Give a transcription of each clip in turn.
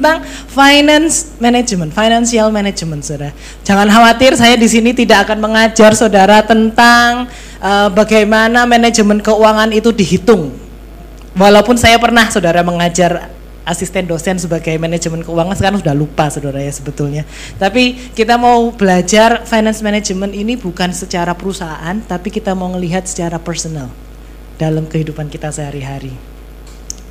tentang finance management, financial management, saudara. Jangan khawatir, saya di sini tidak akan mengajar saudara tentang uh, bagaimana manajemen keuangan itu dihitung. Walaupun saya pernah saudara mengajar asisten dosen sebagai manajemen keuangan sekarang sudah lupa saudara ya sebetulnya. Tapi kita mau belajar finance management ini bukan secara perusahaan, tapi kita mau melihat secara personal dalam kehidupan kita sehari-hari.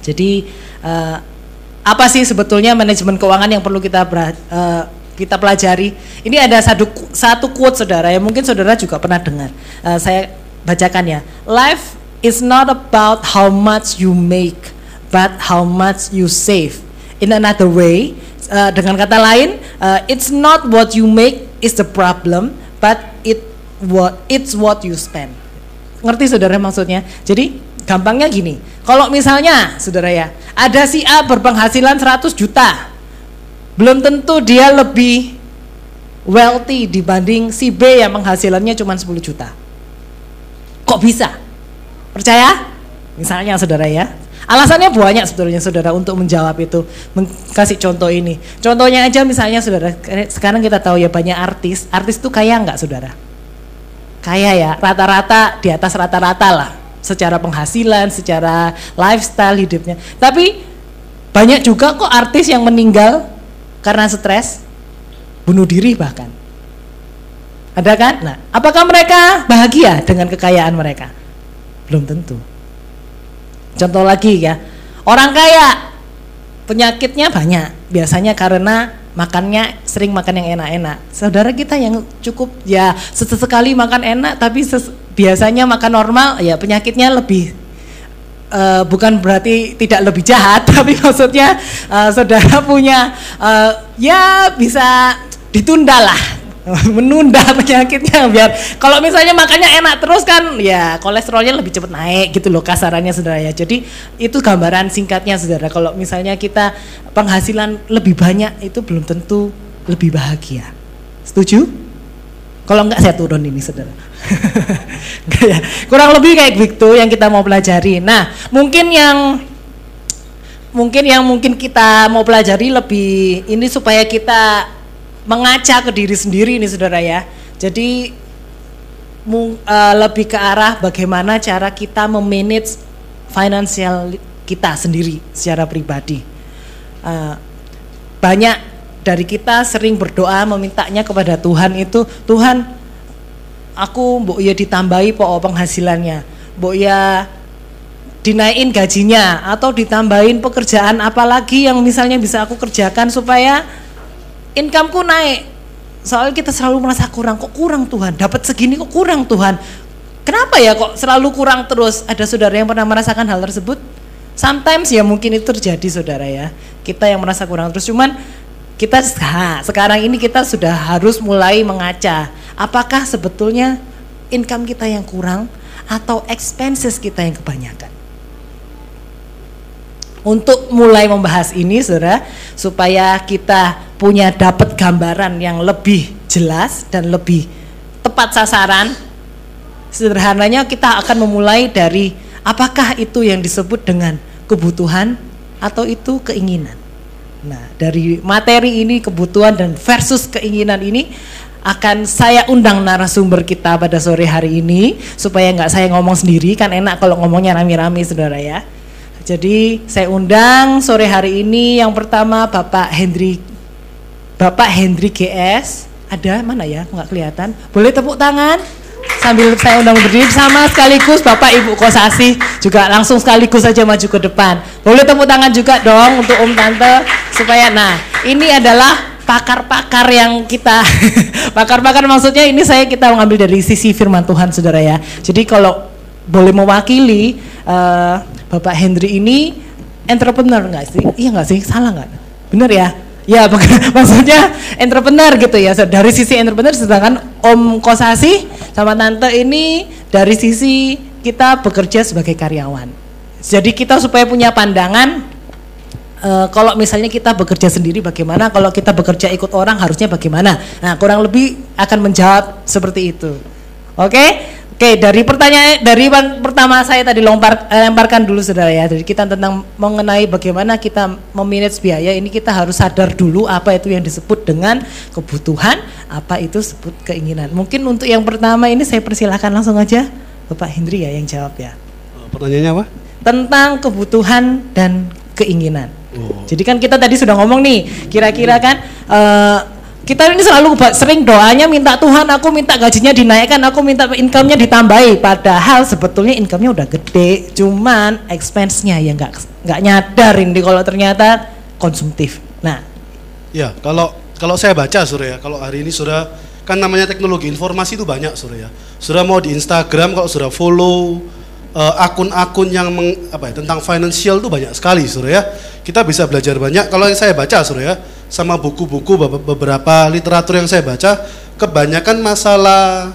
Jadi uh, apa sih sebetulnya manajemen keuangan yang perlu kita uh, kita pelajari. Ini ada satu satu quote saudara ya mungkin saudara juga pernah dengar. Uh, saya bacakan ya. Life is not about how much you make, but how much you save. In another way, uh, dengan kata lain, uh, it's not what you make is the problem, but it what it's what you spend. Ngerti saudara maksudnya? Jadi gampangnya gini, kalau misalnya saudara ya, ada si A berpenghasilan 100 juta. Belum tentu dia lebih wealthy dibanding si B yang penghasilannya cuma 10 juta. Kok bisa? Percaya? Misalnya saudara ya. Alasannya banyak sebetulnya saudara untuk menjawab itu. Kasih contoh ini. Contohnya aja misalnya saudara, sekarang kita tahu ya banyak artis. Artis itu kaya nggak saudara? Kaya ya, rata-rata di atas rata-rata lah secara penghasilan, secara lifestyle hidupnya. Tapi banyak juga kok artis yang meninggal karena stres, bunuh diri bahkan. Ada kan? Nah, apakah mereka bahagia dengan kekayaan mereka? Belum tentu. Contoh lagi ya, orang kaya penyakitnya banyak, biasanya karena makannya sering makan yang enak-enak. Saudara kita yang cukup ya sesekali makan enak tapi biasanya makan normal ya penyakitnya lebih uh, bukan berarti tidak lebih jahat tapi maksudnya uh, saudara punya uh, ya bisa ditunda lah menunda penyakitnya biar kalau misalnya makannya enak terus kan ya kolesterolnya lebih cepat naik gitu loh kasarannya saudara ya. Jadi itu gambaran singkatnya saudara. Kalau misalnya kita penghasilan lebih banyak itu belum tentu lebih bahagia. Setuju? Kalau enggak saya turun ini saudara. Kurang lebih kayak gitu yang kita mau pelajari. Nah, mungkin yang mungkin yang mungkin kita mau pelajari lebih ini supaya kita mengaca ke diri sendiri ini saudara ya. Jadi uh, lebih ke arah bagaimana cara kita memanage finansial kita sendiri secara pribadi. Uh, banyak dari kita sering berdoa memintanya kepada Tuhan itu Tuhan aku mbok ya ditambahi po penghasilannya. Mbok ya dinaikin gajinya atau ditambahin pekerjaan apalagi yang misalnya bisa aku kerjakan supaya incomeku naik. Soalnya kita selalu merasa kurang kok kurang Tuhan? Dapat segini kok kurang Tuhan? Kenapa ya kok selalu kurang terus? Ada saudara yang pernah merasakan hal tersebut? Sometimes ya mungkin itu terjadi saudara ya. Kita yang merasa kurang terus. Cuman kita ha, sekarang ini kita sudah harus mulai mengaca apakah sebetulnya income kita yang kurang atau expenses kita yang kebanyakan. Untuk mulai membahas ini Saudara, supaya kita punya dapat gambaran yang lebih jelas dan lebih tepat sasaran. Sederhananya kita akan memulai dari apakah itu yang disebut dengan kebutuhan atau itu keinginan. Nah, dari materi ini kebutuhan dan versus keinginan ini akan saya undang narasumber kita pada sore hari ini supaya nggak saya ngomong sendiri kan enak kalau ngomongnya rame-rame saudara ya. Jadi saya undang sore hari ini yang pertama Bapak Hendri Bapak Hendri GS ada mana ya nggak kelihatan boleh tepuk tangan sambil saya undang berdiri sama sekaligus Bapak Ibu Kosasi juga langsung sekaligus saja maju ke depan. Boleh tepuk tangan juga dong untuk Om Tante supaya nah ini adalah pakar-pakar yang kita pakar-pakar maksudnya ini saya kita mengambil dari sisi firman Tuhan Saudara ya. Jadi kalau boleh mewakili uh, Bapak Hendri ini entrepreneur nggak sih? Iya nggak sih? Salah nggak? Benar ya? Ya, maksudnya entrepreneur gitu ya. Dari sisi entrepreneur sedangkan Om Kosasi sama Tante ini dari sisi kita bekerja sebagai karyawan. Jadi kita supaya punya pandangan uh, kalau misalnya kita bekerja sendiri bagaimana, kalau kita bekerja ikut orang harusnya bagaimana. Nah, kurang lebih akan menjawab seperti itu. Oke? Oke, dari pertanyaan dari pertama saya tadi lompar, eh, lemparkan dulu saudara ya. Jadi kita tentang mengenai bagaimana kita memanage biaya ini kita harus sadar dulu apa itu yang disebut dengan kebutuhan, apa itu sebut keinginan. Mungkin untuk yang pertama ini saya persilahkan langsung aja Bapak Hendri ya yang jawab ya. Pertanyaannya apa? Tentang kebutuhan dan keinginan. Oh. Jadi kan kita tadi sudah ngomong nih, kira-kira kan eh, kita ini selalu sering doanya minta Tuhan aku minta gajinya dinaikkan aku minta income-nya ditambahi padahal sebetulnya income-nya udah gede cuman expense-nya ya nggak nggak nyadar ini kalau ternyata konsumtif nah Ya, kalau kalau saya baca Surya, kalau hari ini Surya kan namanya teknologi informasi itu banyak Surya. Surya mau di Instagram kalau Surya follow eh, akun-akun yang meng- apa ya, tentang financial itu banyak sekali Surya. Kita bisa belajar banyak. Kalau yang saya baca Surya sama buku-buku be- beberapa literatur yang saya baca kebanyakan masalah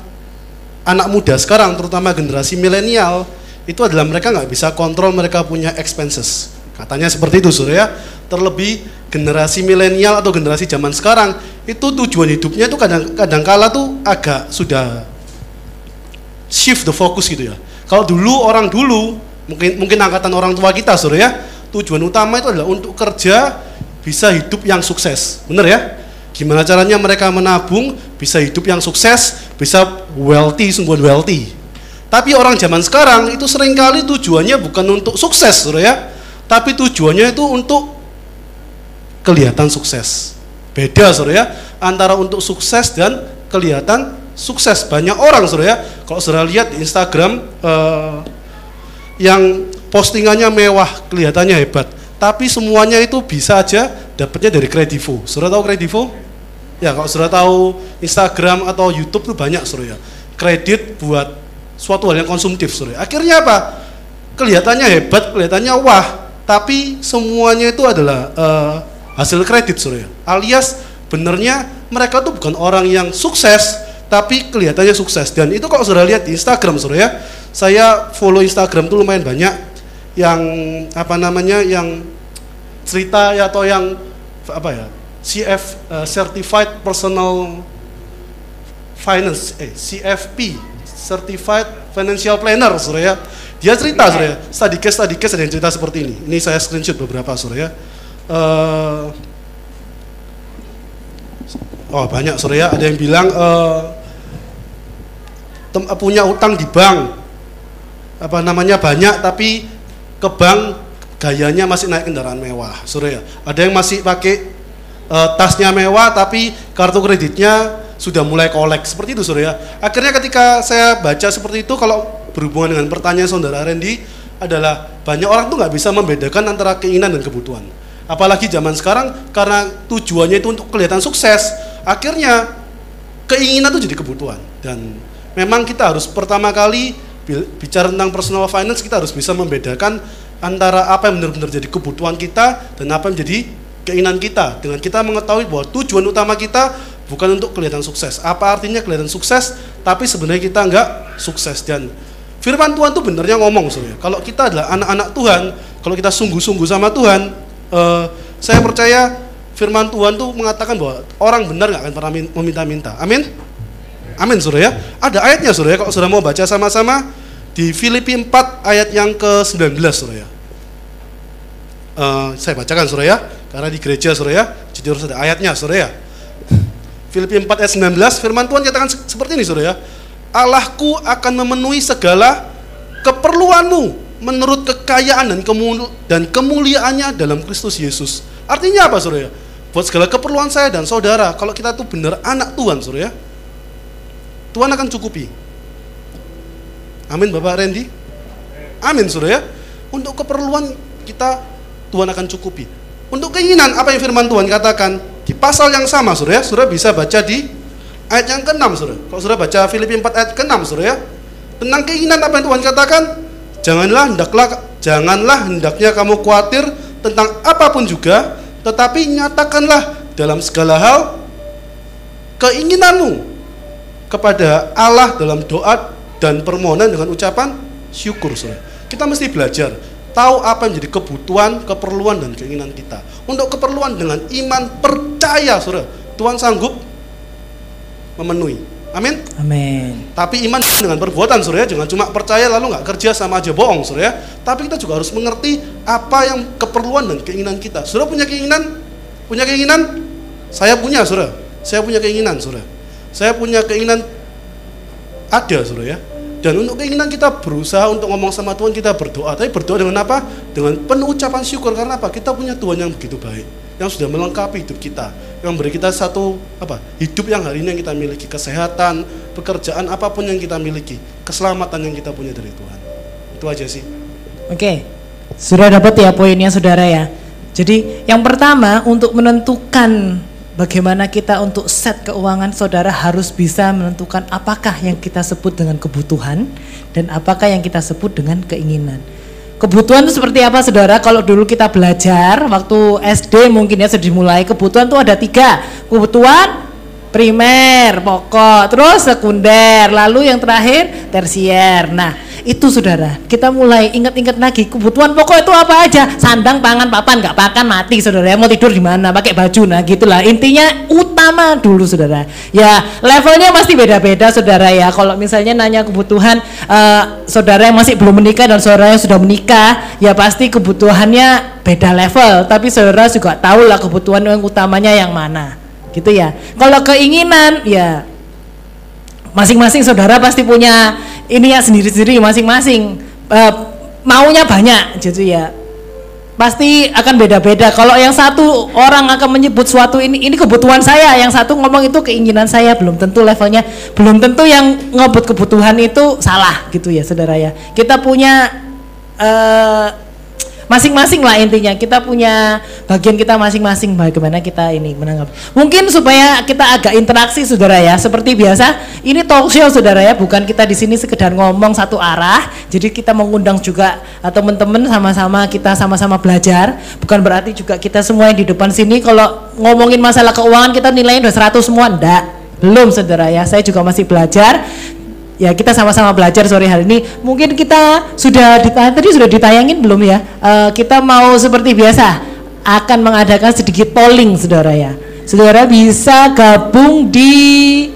anak muda sekarang terutama generasi milenial itu adalah mereka nggak bisa kontrol mereka punya expenses katanya seperti itu Surya terlebih generasi milenial atau generasi zaman sekarang itu tujuan hidupnya itu kadang kadang kala tuh agak sudah shift the focus gitu ya kalau dulu orang dulu mungkin mungkin angkatan orang tua kita Surya tujuan utama itu adalah untuk kerja bisa hidup yang sukses. Bener ya? Gimana caranya mereka menabung bisa hidup yang sukses bisa wealthy sungguh wealthy. Tapi orang zaman sekarang itu sering kali tujuannya bukan untuk sukses Surya tapi tujuannya itu untuk kelihatan sukses. Beda Surya antara untuk sukses dan kelihatan sukses. Banyak orang Surya kalau Surya lihat di Instagram eh, yang postingannya mewah kelihatannya hebat. Tapi semuanya itu bisa aja dapatnya dari Kredivo. Surya tahu Kredivo? Ya kalau Surya tahu Instagram atau YouTube tuh banyak Surya kredit buat suatu hal yang konsumtif Surya akhirnya apa? Kelihatannya hebat kelihatannya wah. Tapi semuanya itu adalah eh, hasil kredit Surya alias benernya mereka tuh bukan orang yang sukses tapi kelihatannya sukses. Dan itu kalau sudah lihat di Instagram Surya saya follow Instagram tuh lumayan banyak. Yang apa namanya yang cerita ya atau yang apa ya CF eh, Certified Personal Finance eh CFP Certified Financial Planner Surya dia cerita Surya study case study case ada yang cerita seperti ini. Ini saya screenshot beberapa Surya Eh, oh banyak Surya ada yang bilang eh, tem- punya utang di bank. Apa namanya banyak tapi ke bank gayanya masih naik kendaraan mewah. Surya ada yang masih pakai eh, tasnya mewah tapi kartu kreditnya sudah mulai kolek. Seperti itu Surya akhirnya ketika saya baca seperti itu kalau berhubungan dengan pertanyaan saudara Randy adalah banyak orang tuh nggak bisa membedakan antara keinginan dan kebutuhan. Apalagi zaman sekarang karena tujuannya itu untuk kelihatan sukses akhirnya keinginan itu jadi kebutuhan. Dan memang kita harus pertama kali bicara tentang personal finance kita harus bisa membedakan antara apa yang benar-benar jadi kebutuhan kita dan apa yang menjadi keinginan kita. Dengan kita mengetahui bahwa tujuan utama kita bukan untuk kelihatan sukses. Apa artinya kelihatan sukses? Tapi sebenarnya kita enggak sukses. Dan firman Tuhan tuh benernya ngomong sebenarnya kalau kita adalah anak-anak Tuhan kalau kita sungguh-sungguh sama Tuhan eh, saya percaya firman Tuhan tuh mengatakan bahwa orang benar nggak akan pernah min- meminta-minta. Amin Amin Saudara ya. Ada ayatnya Saudara ya kalau Saudara mau baca sama-sama di Filipi 4 ayat yang ke-19 Saudara ya. Eh, saya bacakan Saudara ya, karena di gereja Saudara ya, jadi harus ada ayatnya Saudara ya. Filipi 4 ayat 19 firman Tuhan katakan se- seperti ini Saudara ya. Allahku akan memenuhi segala keperluanmu menurut kekayaan dan kemul dan kemuliaannya dalam Kristus Yesus. Artinya apa Saudara ya? Buat segala keperluan saya dan saudara, kalau kita tuh benar anak Tuhan Saudara ya, Tuhan akan cukupi. Amin Bapak Randy. Amin Saudara ya. Untuk keperluan kita Tuhan akan cukupi. Untuk keinginan apa yang firman Tuhan katakan di pasal yang sama Saudara ya. Saudara bisa baca di ayat yang ke-6 Saudara. Kalau Saudara baca Filipi 4 ayat ke-6 Saudara ya. Tentang keinginan apa yang Tuhan katakan? Janganlah hendaklah janganlah hendaknya kamu khawatir tentang apa pun juga, tetapi nyatakanlah dalam segala hal keinginanmu kepada Allah dalam doa dan permohonan dengan ucapan syukur saudara. Kita mesti belajar tahu apa yang menjadi kebutuhan, keperluan dan keinginan kita. Untuk keperluan dengan iman percaya saudara, Tuhan sanggup memenuhi. Amin. Amin. Tapi iman dengan perbuatan, saudara, jangan cuma percaya lalu nggak kerja sama aja bohong, saudara. Tapi kita juga harus mengerti apa yang keperluan dan keinginan kita. Saudara punya keinginan? Punya keinginan? Saya punya, saudara. Saya punya keinginan, saudara. Saya punya keinginan ada, saudara ya. Dan untuk keinginan kita berusaha untuk ngomong sama Tuhan, kita berdoa. Tapi berdoa dengan apa? Dengan penuh ucapan syukur. Karena apa? Kita punya Tuhan yang begitu baik yang sudah melengkapi hidup kita, yang memberi kita satu apa hidup yang hari ini yang kita miliki, kesehatan, pekerjaan apa pun yang kita miliki, keselamatan yang kita punya dari Tuhan. Itu aja sih. Oke, sudah dapat ya poinnya saudara ya. Jadi yang pertama untuk menentukan bagaimana kita untuk set keuangan saudara harus bisa menentukan apakah yang kita sebut dengan kebutuhan dan apakah yang kita sebut dengan keinginan. Kebutuhan itu seperti apa saudara? Kalau dulu kita belajar waktu SD mungkin ya sudah dimulai kebutuhan itu ada tiga. Kebutuhan primer, pokok, terus sekunder, lalu yang terakhir tersier. Nah, itu saudara, kita mulai ingat-ingat lagi kebutuhan pokok itu apa aja? Sandang, pangan, papan, nggak pakan mati saudara. Mau tidur di mana? Pakai baju, nah gitulah. Intinya utama dulu saudara. Ya levelnya pasti beda-beda saudara ya. Kalau misalnya nanya kebutuhan uh, saudara yang masih belum menikah dan saudara yang sudah menikah, ya pasti kebutuhannya beda level. Tapi saudara juga tahu lah kebutuhan yang utamanya yang mana, gitu ya. Kalau keinginan, ya masing-masing saudara pasti punya ini ya sendiri-sendiri masing-masing. Uh, maunya banyak gitu ya. Pasti akan beda-beda. Kalau yang satu orang akan menyebut suatu ini ini kebutuhan saya. Yang satu ngomong itu keinginan saya belum tentu levelnya. Belum tentu yang ngebut kebutuhan itu salah gitu ya saudara ya. Kita punya uh, masing-masing lah intinya. Kita punya bagian kita masing-masing. Bagaimana kita ini menanggapi mungkin supaya kita agak interaksi saudara ya. Seperti biasa ini talk show saudara ya. Bukan kita di sini sekedar ngomong satu arah. Jadi kita mengundang juga teman-teman sama-sama kita sama-sama belajar. Bukan berarti juga kita semua yang di depan sini kalau ngomongin masalah keuangan kita nilainya udah 100 semua. Enggak belum saudara ya. Saya juga masih belajar ya kita sama-sama belajar sore hari ini. Mungkin kita sudah tadi sudah ditayangin belum ya? Uh, kita mau seperti biasa akan mengadakan sedikit polling saudara ya. Saudara bisa gabung di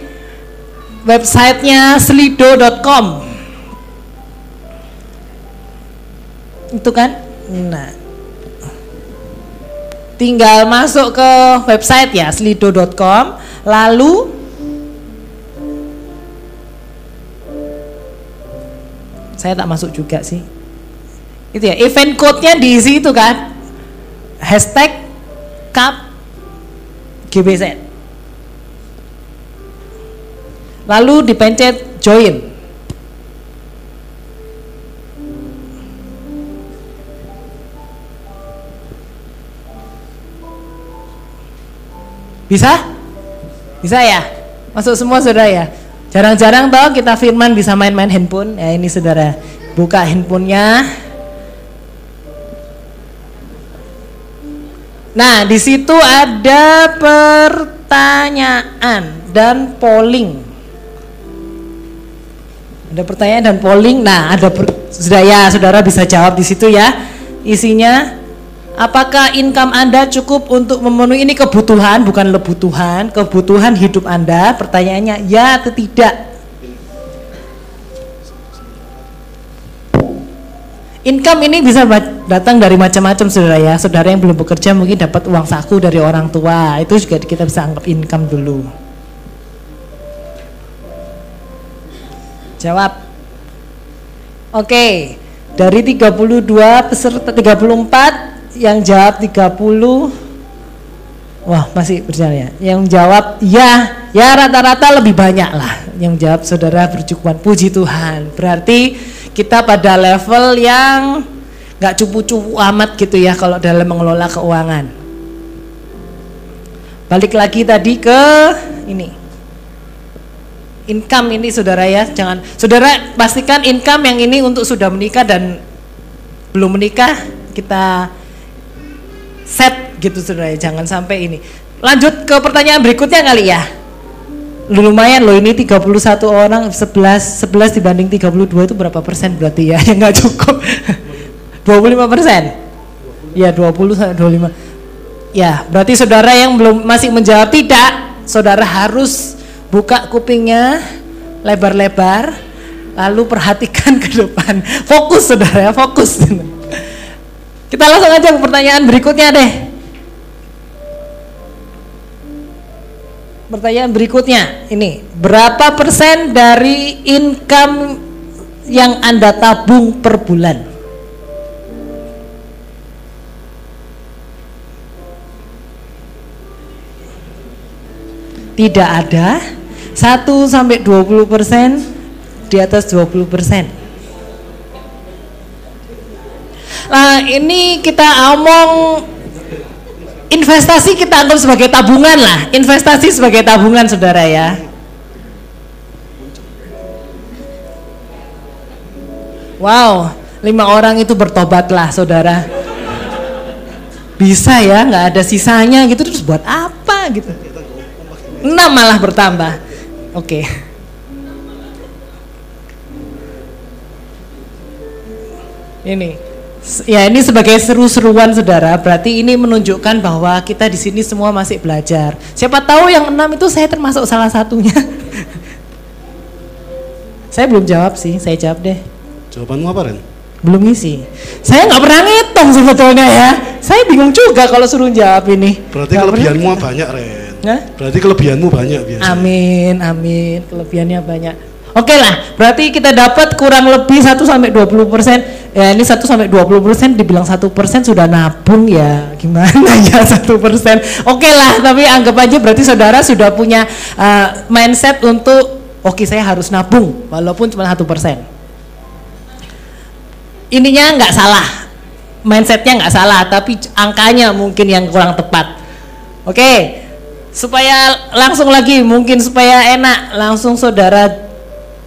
websitenya slido.com. Itu kan? Nah, tinggal masuk ke website ya slido.com lalu saya tak masuk juga sih. Itu ya event code-nya di situ kan. Hashtag cup GBZ lalu dipencet join. Bisa? Bisa ya? Masuk semua sudah ya Jarang-jarang toh kita firman bisa main-main handphone. Ya ini saudara, buka handphonenya. Nah, di situ ada pertanyaan dan polling. Ada pertanyaan dan polling. Nah, ada sudah ya, saudara bisa jawab di situ ya. Isinya Apakah income Anda cukup untuk memenuhi ini kebutuhan, bukan lebutuhan, kebutuhan hidup Anda? Pertanyaannya ya atau tidak? Income ini bisa datang dari macam-macam saudara ya. Saudara yang belum bekerja mungkin dapat uang saku dari orang tua. Itu juga kita bisa anggap income dulu. Jawab. Oke. Dari 32 peserta 34 yang jawab 30 wah masih berjalan ya. Yang jawab ya ya rata-rata lebih banyak lah. Yang jawab saudara bercukupan puji Tuhan. Berarti kita pada level yang nggak cupu-cupu amat gitu ya kalau dalam mengelola keuangan. Balik lagi tadi ke ini. Income ini saudara ya jangan. Saudara pastikan income yang ini untuk sudah menikah dan belum menikah kita set gitu saudara jangan sampai ini. Lanjut ke pertanyaan berikutnya kali ya. Lumayan loh ini 31 orang 11 11 dibanding 32 itu berapa persen? Berarti ya yang nggak cukup. 25 persen? Ya 20 sampai 25 ya berarti saudara yang belum masih menjawab tidak saudara harus buka kupingnya lebar-lebar, lalu perhatikan ke depan. Fokus saudara, fokus. Kita langsung aja ke pertanyaan berikutnya deh. Pertanyaan berikutnya ini, berapa persen dari income yang Anda tabung per bulan? Tidak ada. 1 sampai 20 persen di atas 20 persen. Nah ini kita omong investasi kita anggap sebagai tabungan lah, investasi sebagai tabungan saudara ya. Wow, lima orang itu bertobatlah saudara. Bisa ya, nggak ada sisanya gitu terus buat apa gitu? Enam malah bertambah. Oke. Okay. Ini ya ini sebagai seru-seruan saudara. Berarti ini menunjukkan bahwa kita di sini semua masih belajar. Siapa tahu yang enam itu saya termasuk salah satunya. Saya belum jawab sih saya jawab deh. Jawabanmu apa Ren? belum ngisi. Saya nggak pernah ngitung sebetulnya ya. Saya bingung juga kalau suruh jawab ini. Berarti gak kelebihanmu pernah. banyak Ren. Hah? berarti kelebihanmu banyak biasanya. Amin amin. Kelebihannya banyak. Oke okay lah, berarti kita dapat kurang lebih 1 sampai 20 persen. Ya ini 1 sampai 20 persen dibilang satu persen sudah nabung ya gimana ya satu persen. Oke okay lah, tapi anggap aja berarti saudara sudah punya uh, mindset untuk oke okay, saya harus nabung walaupun cuma satu persen. Ininya nggak salah, mindsetnya nggak salah, tapi angkanya mungkin yang kurang tepat. Oke, okay. supaya langsung lagi mungkin supaya enak langsung saudara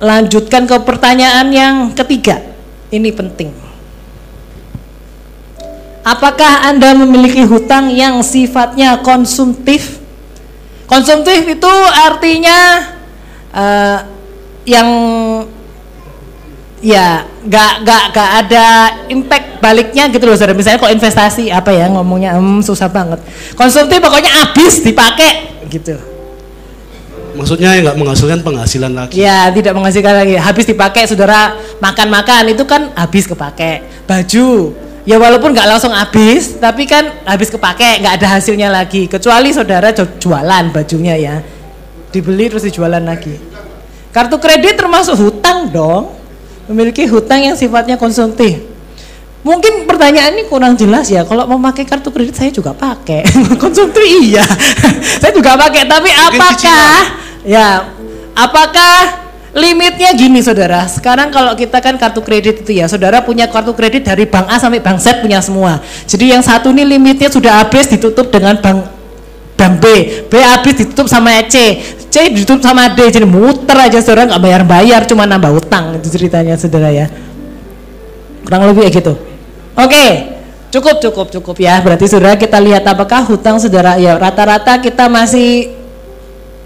lanjutkan ke pertanyaan yang ketiga. Ini penting. Apakah Anda memiliki hutang yang sifatnya konsumtif? Konsumtif itu artinya uh, yang ya nggak nggak nggak ada impact baliknya gitu loh saudara misalnya kalau investasi apa ya ngomongnya hmm, susah banget konsumtif pokoknya habis dipakai gitu Maksudnya nggak menghasilkan penghasilan lagi. Ya, tidak menghasilkan lagi. Habis dipakai saudara makan-makan itu kan habis kepake. Baju, ya walaupun nggak langsung habis, tapi kan habis kepake, nggak ada hasilnya lagi. Kecuali saudara jualan bajunya ya, dibeli terus dijualan lagi. Kartu kredit termasuk hutang dong, memiliki hutang yang sifatnya konsumtif. Mungkin pertanyaan ini kurang jelas ya. Kalau mau pakai kartu kredit saya juga pakai. Konsumtif iya. saya juga pakai, tapi apakah ya apakah limitnya gini Saudara. Sekarang kalau kita kan kartu kredit itu ya, Saudara punya kartu kredit dari bank A sampai bank Z punya semua. Jadi yang satu ini limitnya sudah habis ditutup dengan bank bank B, B habis ditutup sama C, C ditutup sama D. Jadi muter aja Saudara nggak bayar-bayar, cuma nambah utang itu ceritanya Saudara ya. Kurang lebih kayak gitu. Oke, cukup cukup cukup ya. Berarti saudara kita lihat apakah hutang saudara ya rata-rata kita masih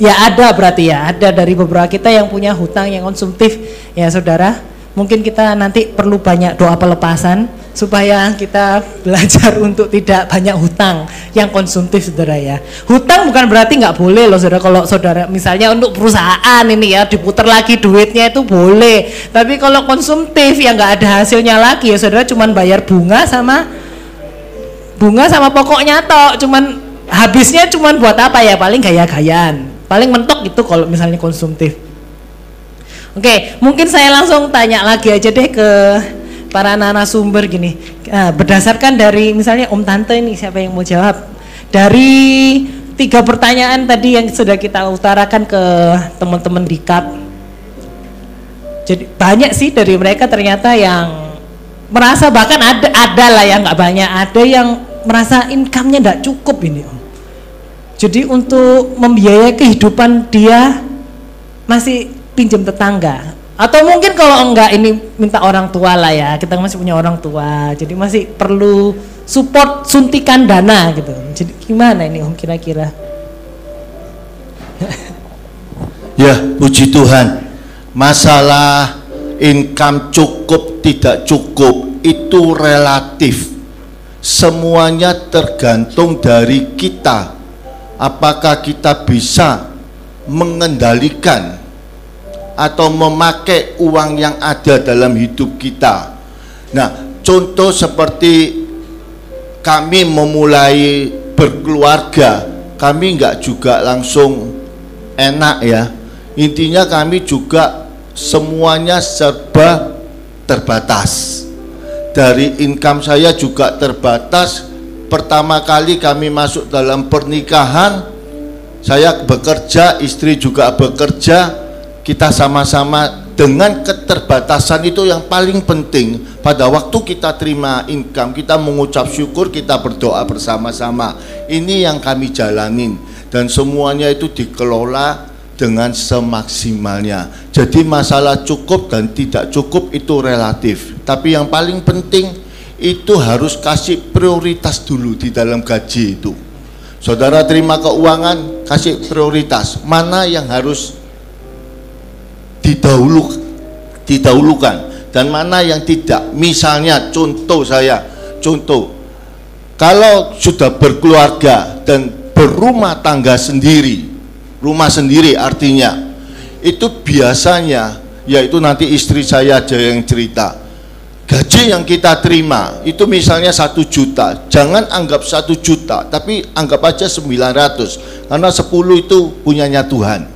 ya ada berarti ya ada dari beberapa kita yang punya hutang yang konsumtif ya saudara. Mungkin kita nanti perlu banyak doa pelepasan supaya kita belajar untuk tidak banyak hutang yang konsumtif saudara ya. Hutang bukan berarti nggak boleh loh saudara. Kalau saudara misalnya untuk perusahaan ini ya diputar lagi duitnya itu boleh. Tapi kalau konsumtif yang nggak ada hasilnya lagi ya saudara. Cuman bayar bunga sama bunga sama pokoknya toh. Cuman habisnya cuman buat apa ya? Paling gaya-gayaan. Paling mentok itu kalau misalnya konsumtif. Oke, mungkin saya langsung tanya lagi aja deh ke para narasumber gini. Nah, berdasarkan dari misalnya Om Tante ini siapa yang mau jawab? Dari tiga pertanyaan tadi yang sudah kita utarakan ke teman-teman di KAP jadi banyak sih dari mereka ternyata yang merasa bahkan ada ada lah yang nggak banyak. Ada yang merasa income-nya tidak cukup ini Om. Jadi untuk membiayai kehidupan dia masih pinjam tetangga atau mungkin kalau enggak ini minta orang tua lah ya. Kita masih punya orang tua. Jadi masih perlu support suntikan dana gitu. Jadi gimana ini om kira-kira? Ya puji Tuhan. Masalah income cukup tidak cukup itu relatif. Semuanya tergantung dari kita. Apakah kita bisa mengendalikan atau memakai uang yang ada dalam hidup kita. Nah, contoh seperti kami memulai berkeluarga, kami nggak juga langsung enak ya. Intinya kami juga semuanya serba terbatas. Dari income saya juga terbatas. Pertama kali kami masuk dalam pernikahan, saya bekerja, istri juga bekerja, kita sama-sama dengan keterbatasan itu yang paling penting. Pada waktu kita terima income kita mengucap syukur kita berdoa bersama-sama. Ini yang kami jalanin. Dan semuanya itu dikelola dengan semaksimalnya. Jadi masalah cukup dan tidak cukup itu relatif. Tapi yang paling penting itu harus kasih prioritas dulu di dalam gaji itu. Saudara terima keuangan kasih prioritas. Mana yang harus didahulu didahulukan. Dan mana yang tidak? Misalnya contoh saya contoh. Kalau sudah berkeluarga dan berumah tangga sendiri rumah sendiri artinya itu biasanya yaitu nanti istri saya aja yang cerita gaji yang kita terima itu misalnya satu juta jangan anggap satu juta tapi anggap aja 900 karena 10 itu punyanya Tuhan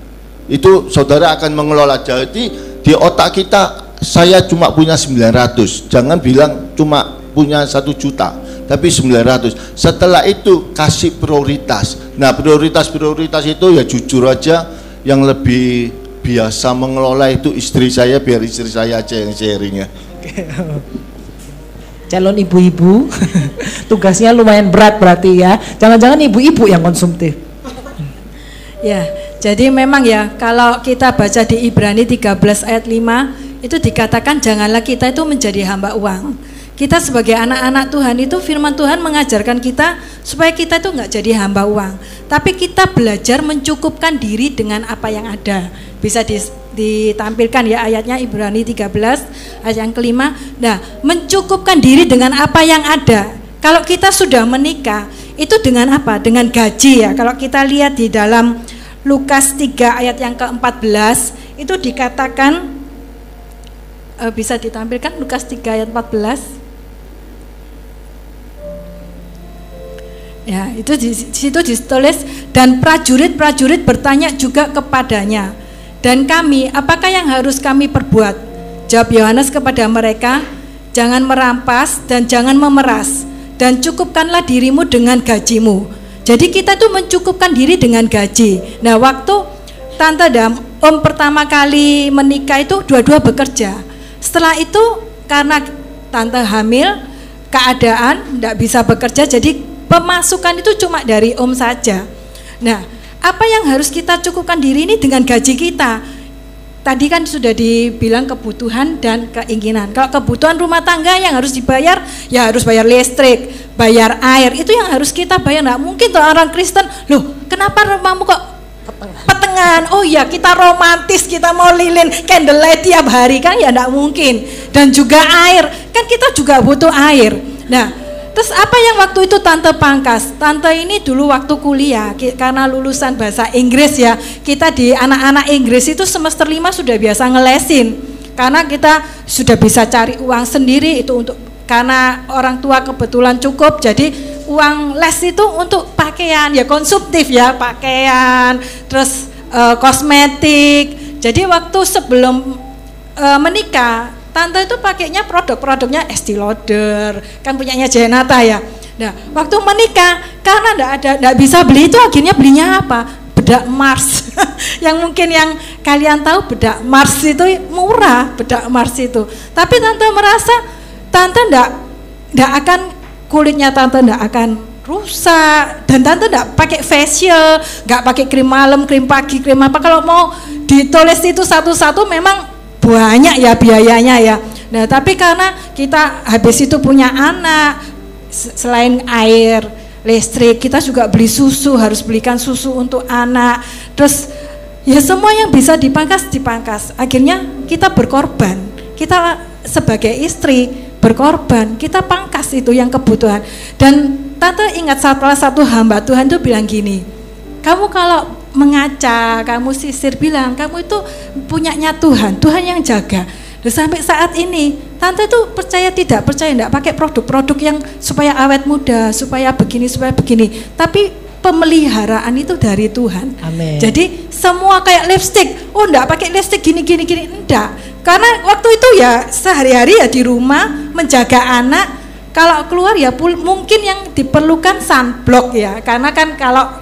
itu saudara akan mengelola. Jadi di otak kita saya cuma punya 900 jangan bilang cuma punya satu juta tapi 900 setelah itu kasih prioritas. Nah prioritas-prioritas itu ya jujur aja yang lebih biasa mengelola itu istri saya biar istri saya aja yang sharing ya calon ibu-ibu tugasnya lumayan berat berarti ya. Jangan-jangan ibu-ibu yang konsumtif. Ya jadi memang ya kalau kita baca di Ibrani 13 ayat 5 itu dikatakan janganlah kita itu menjadi hamba uang. Kita sebagai anak-anak Tuhan itu firman Tuhan mengajarkan kita supaya kita itu nggak jadi hamba uang. Tapi kita belajar mencukupkan diri dengan apa yang ada. Bisa ditampilkan ya ayatnya Ibrani 13 ayat yang kelima. Nah mencukupkan diri dengan apa yang ada. Kalau kita sudah menikah itu dengan apa? Dengan gaji ya. Kalau kita lihat di dalam Lukas 3 ayat yang ke-14 itu dikatakan e, bisa ditampilkan Lukas 3 ayat 14 Ya, itu di situ ditulis dan prajurit-prajurit bertanya juga kepadanya. Dan kami, apakah yang harus kami perbuat? Jawab Yohanes kepada mereka, jangan merampas dan jangan memeras dan cukupkanlah dirimu dengan gajimu jadi kita tuh mencukupkan diri dengan gaji. Nah waktu tante dan om pertama kali menikah itu dua-dua bekerja. Setelah itu karena tante hamil, keadaan tidak bisa bekerja, jadi pemasukan itu cuma dari om saja. Nah apa yang harus kita cukupkan diri ini dengan gaji kita? Tadi kan sudah dibilang kebutuhan dan keinginan. Kalau kebutuhan rumah tangga yang harus dibayar, ya harus bayar listrik, bayar air. Itu yang harus kita bayar. Nggak mungkin tuh orang Kristen, loh kenapa rumahmu kok petengan? Oh ya kita romantis, kita mau lilin candlelight tiap hari kan ya nggak mungkin. Dan juga air, kan kita juga butuh air. Nah Terus apa yang waktu itu tante pangkas? Tante ini dulu waktu kuliah karena lulusan bahasa Inggris ya. Kita di anak-anak Inggris itu semester lima sudah biasa ngelesin. Karena kita sudah bisa cari uang sendiri itu untuk karena orang tua kebetulan cukup jadi uang les itu untuk pakaian ya konsumtif ya pakaian terus e, kosmetik jadi waktu sebelum e, menikah Tante itu pakainya produk-produknya Estee Lauder, kan punyanya Jenata ya. Nah, waktu menikah karena enggak ada enggak bisa beli itu akhirnya belinya apa? Bedak Mars. yang mungkin yang kalian tahu bedak Mars itu murah, bedak Mars itu. Tapi tante merasa tante enggak enggak akan kulitnya tante enggak akan rusak dan tante enggak pakai facial, enggak pakai krim malam, krim pagi, krim apa kalau mau ditulis itu satu-satu memang banyak ya biayanya ya. Nah, tapi karena kita habis itu punya anak, selain air, listrik, kita juga beli susu, harus belikan susu untuk anak. Terus ya semua yang bisa dipangkas dipangkas. Akhirnya kita berkorban. Kita sebagai istri berkorban, kita pangkas itu yang kebutuhan. Dan tante ingat salah satu hamba Tuhan itu bilang gini, kamu kalau mengaca, kamu sisir bilang kamu itu punyanya Tuhan, Tuhan yang jaga. Dan sampai saat ini, tante itu percaya tidak percaya tidak pakai produk-produk yang supaya awet muda, supaya begini, supaya begini. Tapi pemeliharaan itu dari Tuhan. Amin. Jadi semua kayak lipstick, oh enggak pakai lipstick gini gini gini enggak. Karena waktu itu ya sehari-hari ya di rumah menjaga anak. Kalau keluar ya mungkin yang diperlukan sunblock ya. Karena kan kalau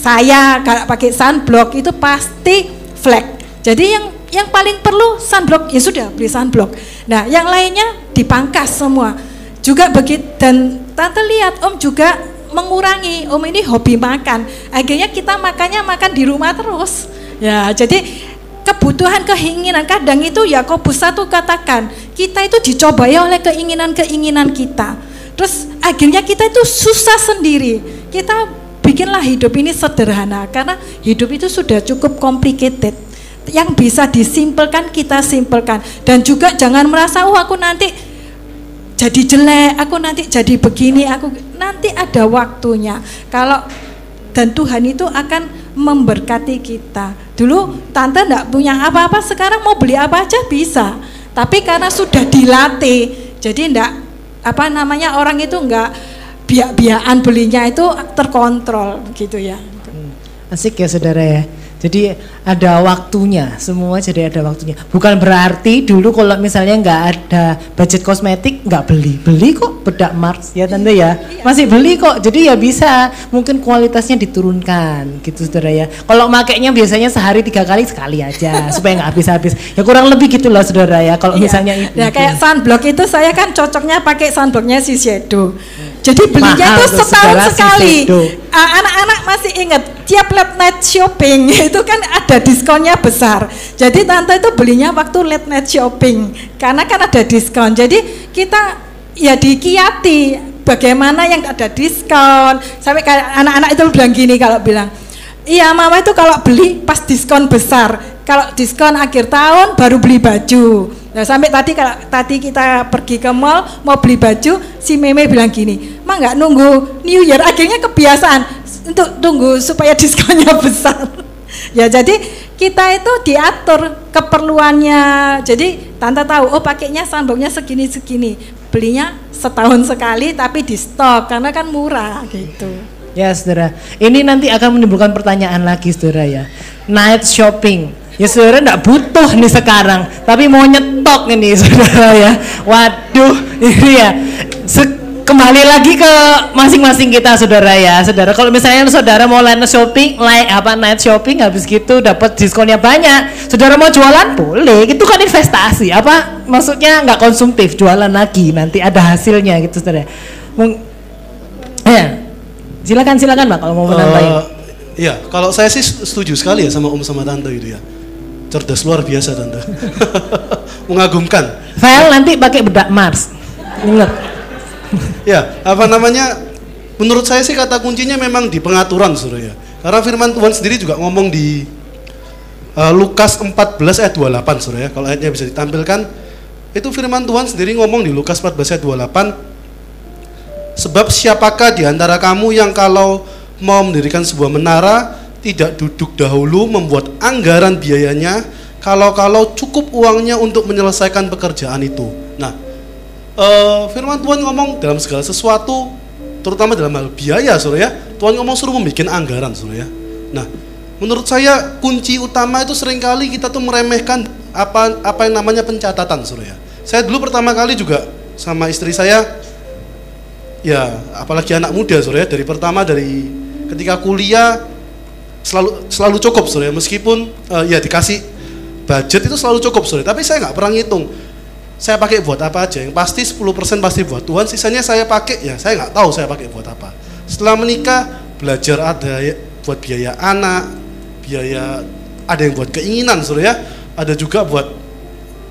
saya kalau pakai sunblock itu pasti flek. Jadi yang yang paling perlu sunblock ya sudah beli sunblock. Nah, yang lainnya dipangkas semua. Juga begitu dan tante lihat Om juga mengurangi. Om ini hobi makan. Akhirnya kita makannya makan di rumah terus. Ya, jadi kebutuhan keinginan kadang itu ya Yakobus satu katakan kita itu dicobai oleh keinginan-keinginan kita. Terus akhirnya kita itu susah sendiri. Kita bikinlah hidup ini sederhana karena hidup itu sudah cukup complicated yang bisa disimpelkan kita simpelkan dan juga jangan merasa oh aku nanti jadi jelek, aku nanti jadi begini, aku nanti ada waktunya. Kalau dan Tuhan itu akan memberkati kita. Dulu tante enggak punya apa-apa, sekarang mau beli apa aja bisa. Tapi karena sudah dilatih, jadi enggak apa namanya orang itu enggak biak-biakan belinya itu terkontrol gitu ya. Asik ya saudara ya. Jadi ada waktunya, semua jadi ada waktunya. Bukan berarti dulu kalau misalnya nggak ada budget kosmetik nggak beli, beli kok bedak Mars ya tante ya, masih beli kok. Jadi ya bisa, mungkin kualitasnya diturunkan gitu saudara ya. Kalau makainya biasanya sehari tiga kali sekali aja supaya nggak habis-habis. Ya kurang lebih gitu loh saudara ya. Kalau Iya. misalnya itu. ya kayak sunblock itu saya kan cocoknya pakai sunblocknya si Shadow. Jadi belinya Mahal tuh tuh, setahun sekali. Ah, Anak-anak masih ingat tiap late night shopping itu kan ada diskonnya besar. Jadi tante itu belinya waktu late night shopping karena kan ada diskon. Jadi kita ya dikiati bagaimana yang ada diskon. Sampai kayak anak-anak itu bilang gini kalau bilang, Iya mama itu kalau beli pas diskon besar. Kalau diskon akhir tahun baru beli baju. Nah sampai tadi kalau tadi kita pergi ke mall mau beli baju Si Meme bilang gini Ma nggak nunggu New Year. Akhirnya kebiasaan Untuk tunggu supaya diskonnya besar. Ya jadi kita itu diatur keperluannya. Jadi tante tahu oh pakainya sandoknya segini-segini. Belinya setahun sekali tapi di stok karena kan murah gitu Ya saudara, ini nanti akan menimbulkan pertanyaan lagi saudara ya. Night shopping, ya saudara enggak butuh nih sekarang, tapi mau nyetok ini saudara ya. Waduh, ini ya. Kembali lagi ke masing-masing kita saudara ya, saudara. Kalau misalnya saudara mau night shopping, like apa night shopping, habis gitu dapat diskonnya banyak. Saudara mau jualan boleh, itu kan investasi. Apa maksudnya nggak konsumtif, jualan lagi, nanti ada hasilnya gitu saudara. Mung- ya, Silakan silakan Pak kalau mau menambahin. Eh, Iya, kalau saya sih setuju sekali ya sama Om sama Tante itu ya. Cerdas luar biasa Tante. Mengagumkan. File nanti pakai bedak Mars. Ingat. Ya, apa namanya? Menurut saya sih kata kuncinya memang di pengaturan Saudara ya. Karena firman Tuhan sendiri juga ngomong di eh, Lukas 14 ayat 28 Saudara ya. Kalau ayatnya bisa ditampilkan, itu firman Tuhan sendiri ngomong di Lukas 14 ayat 28 Sebab siapakah di antara kamu yang kalau mau mendirikan sebuah menara tidak duduk dahulu membuat anggaran biayanya kalau-kalau cukup uangnya untuk menyelesaikan pekerjaan itu. Nah, eh, firman Tuhan ngomong dalam segala sesuatu terutama dalam hal biaya Saudara ya. Tuhan ngomong suruh membuat anggaran Saudara ya. Nah, menurut saya kunci utama itu sering kali kita tuh meremehkan apa apa yang namanya pencatatan Saudara ya. Saya dulu pertama kali juga sama istri saya ya apalagi anak muda Saudara ya, dari pertama dari ketika kuliah selalu selalu cukup Saudara ya. meskipun eh, ya dikasih budget itu selalu cukup Saudara tapi saya nggak pernah ngitung. Saya pakai buat apa aja. Yang pasti 10% pasti buat Tuhan sisanya saya pakai. Ya saya nggak tahu saya pakai buat apa. Setelah menikah belajar ada ya, buat biaya anak biaya ada yang buat keinginan Saudara ya. Ada juga buat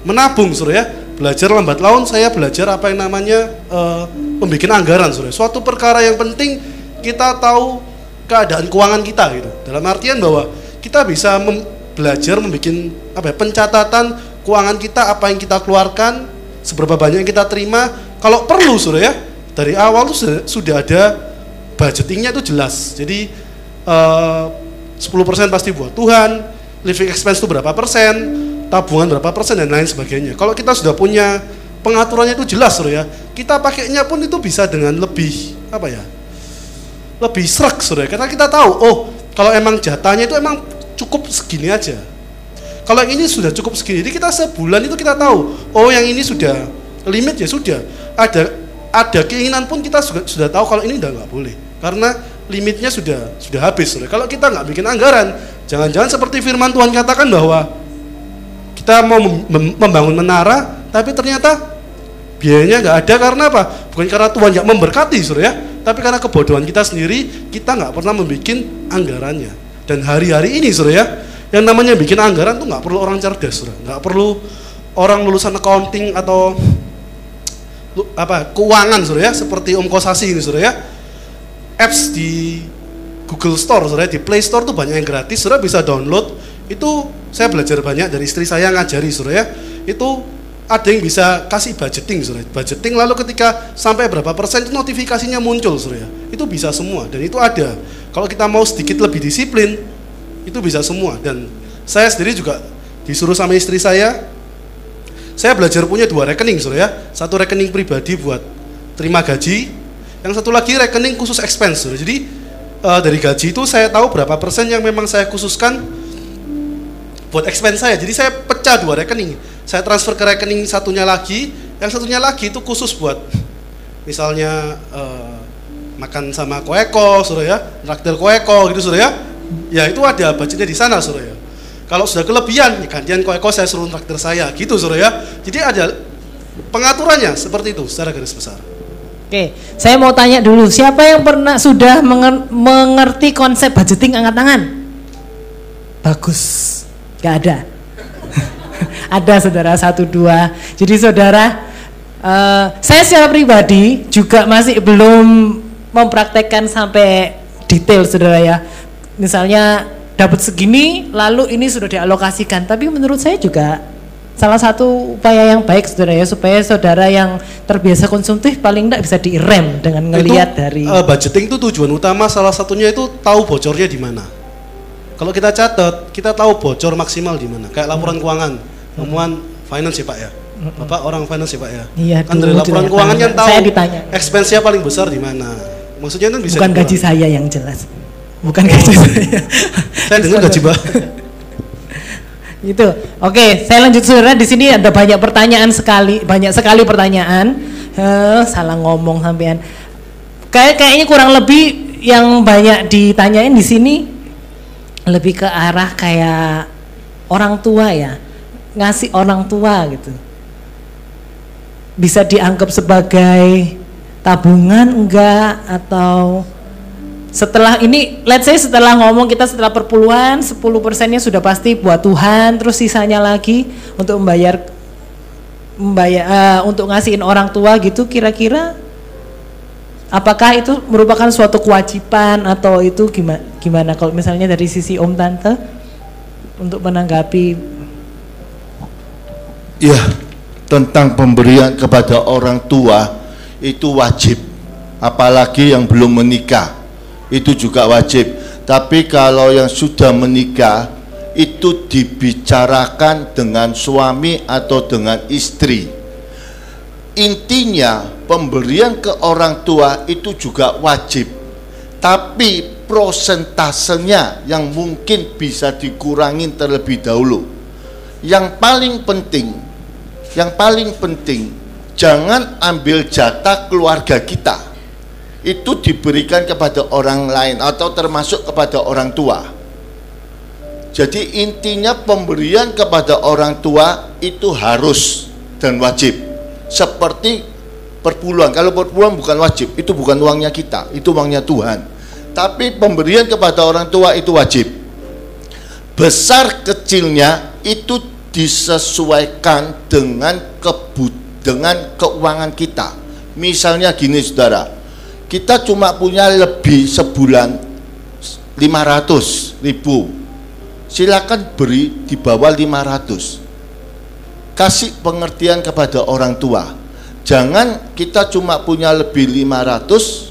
menabung Saudara ya belajar lambat laun saya belajar apa yang namanya eh, membuat anggaran Saudara suatu perkara yang penting kita tahu keadaan keuangan kita gitu. Dalam artian bahwa kita bisa mem- belajar membuat apa ya, pencatatan keuangan kita apa yang kita keluarkan seberapa banyak yang kita terima. Kalau perlu Saudara ya dari awal tuh sudah, sudah ada budgetingnya itu jelas. Jadi eh, 10% pasti buat Tuhan, living expense itu berapa persen, tabungan berapa persen dan lain sebagainya. Kalau kita sudah punya pengaturannya itu jelas, Saudara ya. Kita pakainya pun itu bisa dengan lebih apa ya? Lebih serak, Saudara. Karena kita tahu, oh, kalau emang jatahnya itu emang cukup segini aja. Kalau ini sudah cukup segini, jadi kita sebulan itu kita tahu, oh yang ini sudah limit ya sudah. Ada ada keinginan pun kita sudah, sudah tahu kalau ini udah nggak boleh karena limitnya sudah sudah habis. Saudara. Kalau kita nggak bikin anggaran, jangan-jangan seperti firman Tuhan katakan bahwa kita mau mem membangun menara, tapi ternyata biayanya nggak ada karena apa? Bukan karena Tuhan yang memberkati, saudara ya, tapi karena kebodohan kita sendiri, kita nggak pernah membuat anggarannya. Dan hari-hari ini, saudara ya, yang namanya bikin anggaran tuh nggak perlu orang cerdas, saudara, nggak perlu orang lulusan accounting atau apa keuangan, saudara ya, seperti Om Kosasi ini, saudara ya, apps di Google Store, saudara, di Play Store tuh banyak yang gratis, saudara bisa download. Itu saya belajar banyak dari istri saya ngajari, saudara ya. Itu ada yang bisa kasih budgeting, saudara. Budgeting lalu ketika sampai berapa persen itu notifikasinya muncul, saudara. Itu bisa semua dan itu ada. Kalau kita mau sedikit lebih disiplin, itu bisa semua. Dan saya sendiri juga disuruh sama istri saya, saya belajar punya dua rekening, saudara ya. Satu rekening pribadi buat terima gaji, yang satu lagi rekening khusus expense, saudara. Jadi uh, dari gaji itu saya tahu berapa persen yang memang saya khususkan buat expense saya. Jadi saya pecah dua rekening. Saya transfer ke rekening satunya lagi, yang satunya lagi itu khusus buat misalnya uh, makan sama koeko, suruh ya, traktir koeko gitu suruh ya. Ya itu ada budgetnya di sana suruh ya. Kalau sudah kelebihan, ya gantian koeko saya suruh traktir saya gitu suruh ya. Jadi ada pengaturannya seperti itu secara garis besar. Oke, saya mau tanya dulu, siapa yang pernah sudah mengerti konsep budgeting angkat tangan? Bagus, gak ada. ada saudara satu dua. Jadi saudara, uh, saya secara pribadi juga masih belum mempraktekkan sampai detail saudara ya. Misalnya dapat segini, lalu ini sudah dialokasikan. Tapi menurut saya juga salah satu upaya yang baik saudara ya supaya saudara yang terbiasa konsumtif paling tidak bisa direm dengan ngelihat dari uh, budgeting itu tujuan utama salah satunya itu tahu bocornya di mana. Kalau kita catat, kita tahu bocor maksimal di mana. Kayak laporan hmm. keuangan, temuan hmm. finance ya Pak ya. Hmm. Bapak orang finance ya Pak ya. Iya, kan dari laporan keuangan kan tahu saya ditanya. expense-nya paling besar di mana. Maksudnya kan bisa Bukan gaji saya yang jelas. Bukan gaji saya. saya dengar gaji Pak. Gitu. Oke, saya lanjut saudara. Di sini ada banyak pertanyaan sekali, banyak sekali pertanyaan. Uh, salah ngomong sampean. Kayak kayaknya kurang lebih yang banyak ditanyain di sini lebih ke arah kayak orang tua ya, ngasih orang tua gitu. Bisa dianggap sebagai tabungan enggak atau setelah ini let's say setelah ngomong kita setelah perpuluhan 10 persennya sudah pasti buat Tuhan terus sisanya lagi untuk membayar membayar uh, untuk ngasihin orang tua gitu kira-kira apakah itu merupakan suatu kewajiban atau itu gimana gimana kalau misalnya dari sisi Om Tante untuk menanggapi ya tentang pemberian kepada orang tua itu wajib apalagi yang belum menikah itu juga wajib. Tapi kalau yang sudah menikah itu dibicarakan dengan suami atau dengan istri. Intinya pemberian ke orang tua itu juga wajib. Tapi prosentasenya yang mungkin bisa dikurangi terlebih dahulu. Yang paling penting, yang paling penting jangan ambil jatah keluarga kita itu diberikan kepada orang lain atau termasuk kepada orang tua. Jadi intinya pemberian kepada orang tua itu harus dan wajib. Seperti perpuluhan. Kalau perpuluhan bukan wajib, itu bukan uangnya kita, itu uangnya Tuhan. Tapi pemberian kepada orang tua itu wajib. Besar kecilnya itu disesuaikan dengan kebut dengan keuangan kita. Misalnya gini Saudara, kita cuma punya lebih sebulan 500 ribu silakan beri di bawah 500 kasih pengertian kepada orang tua jangan kita cuma punya lebih 500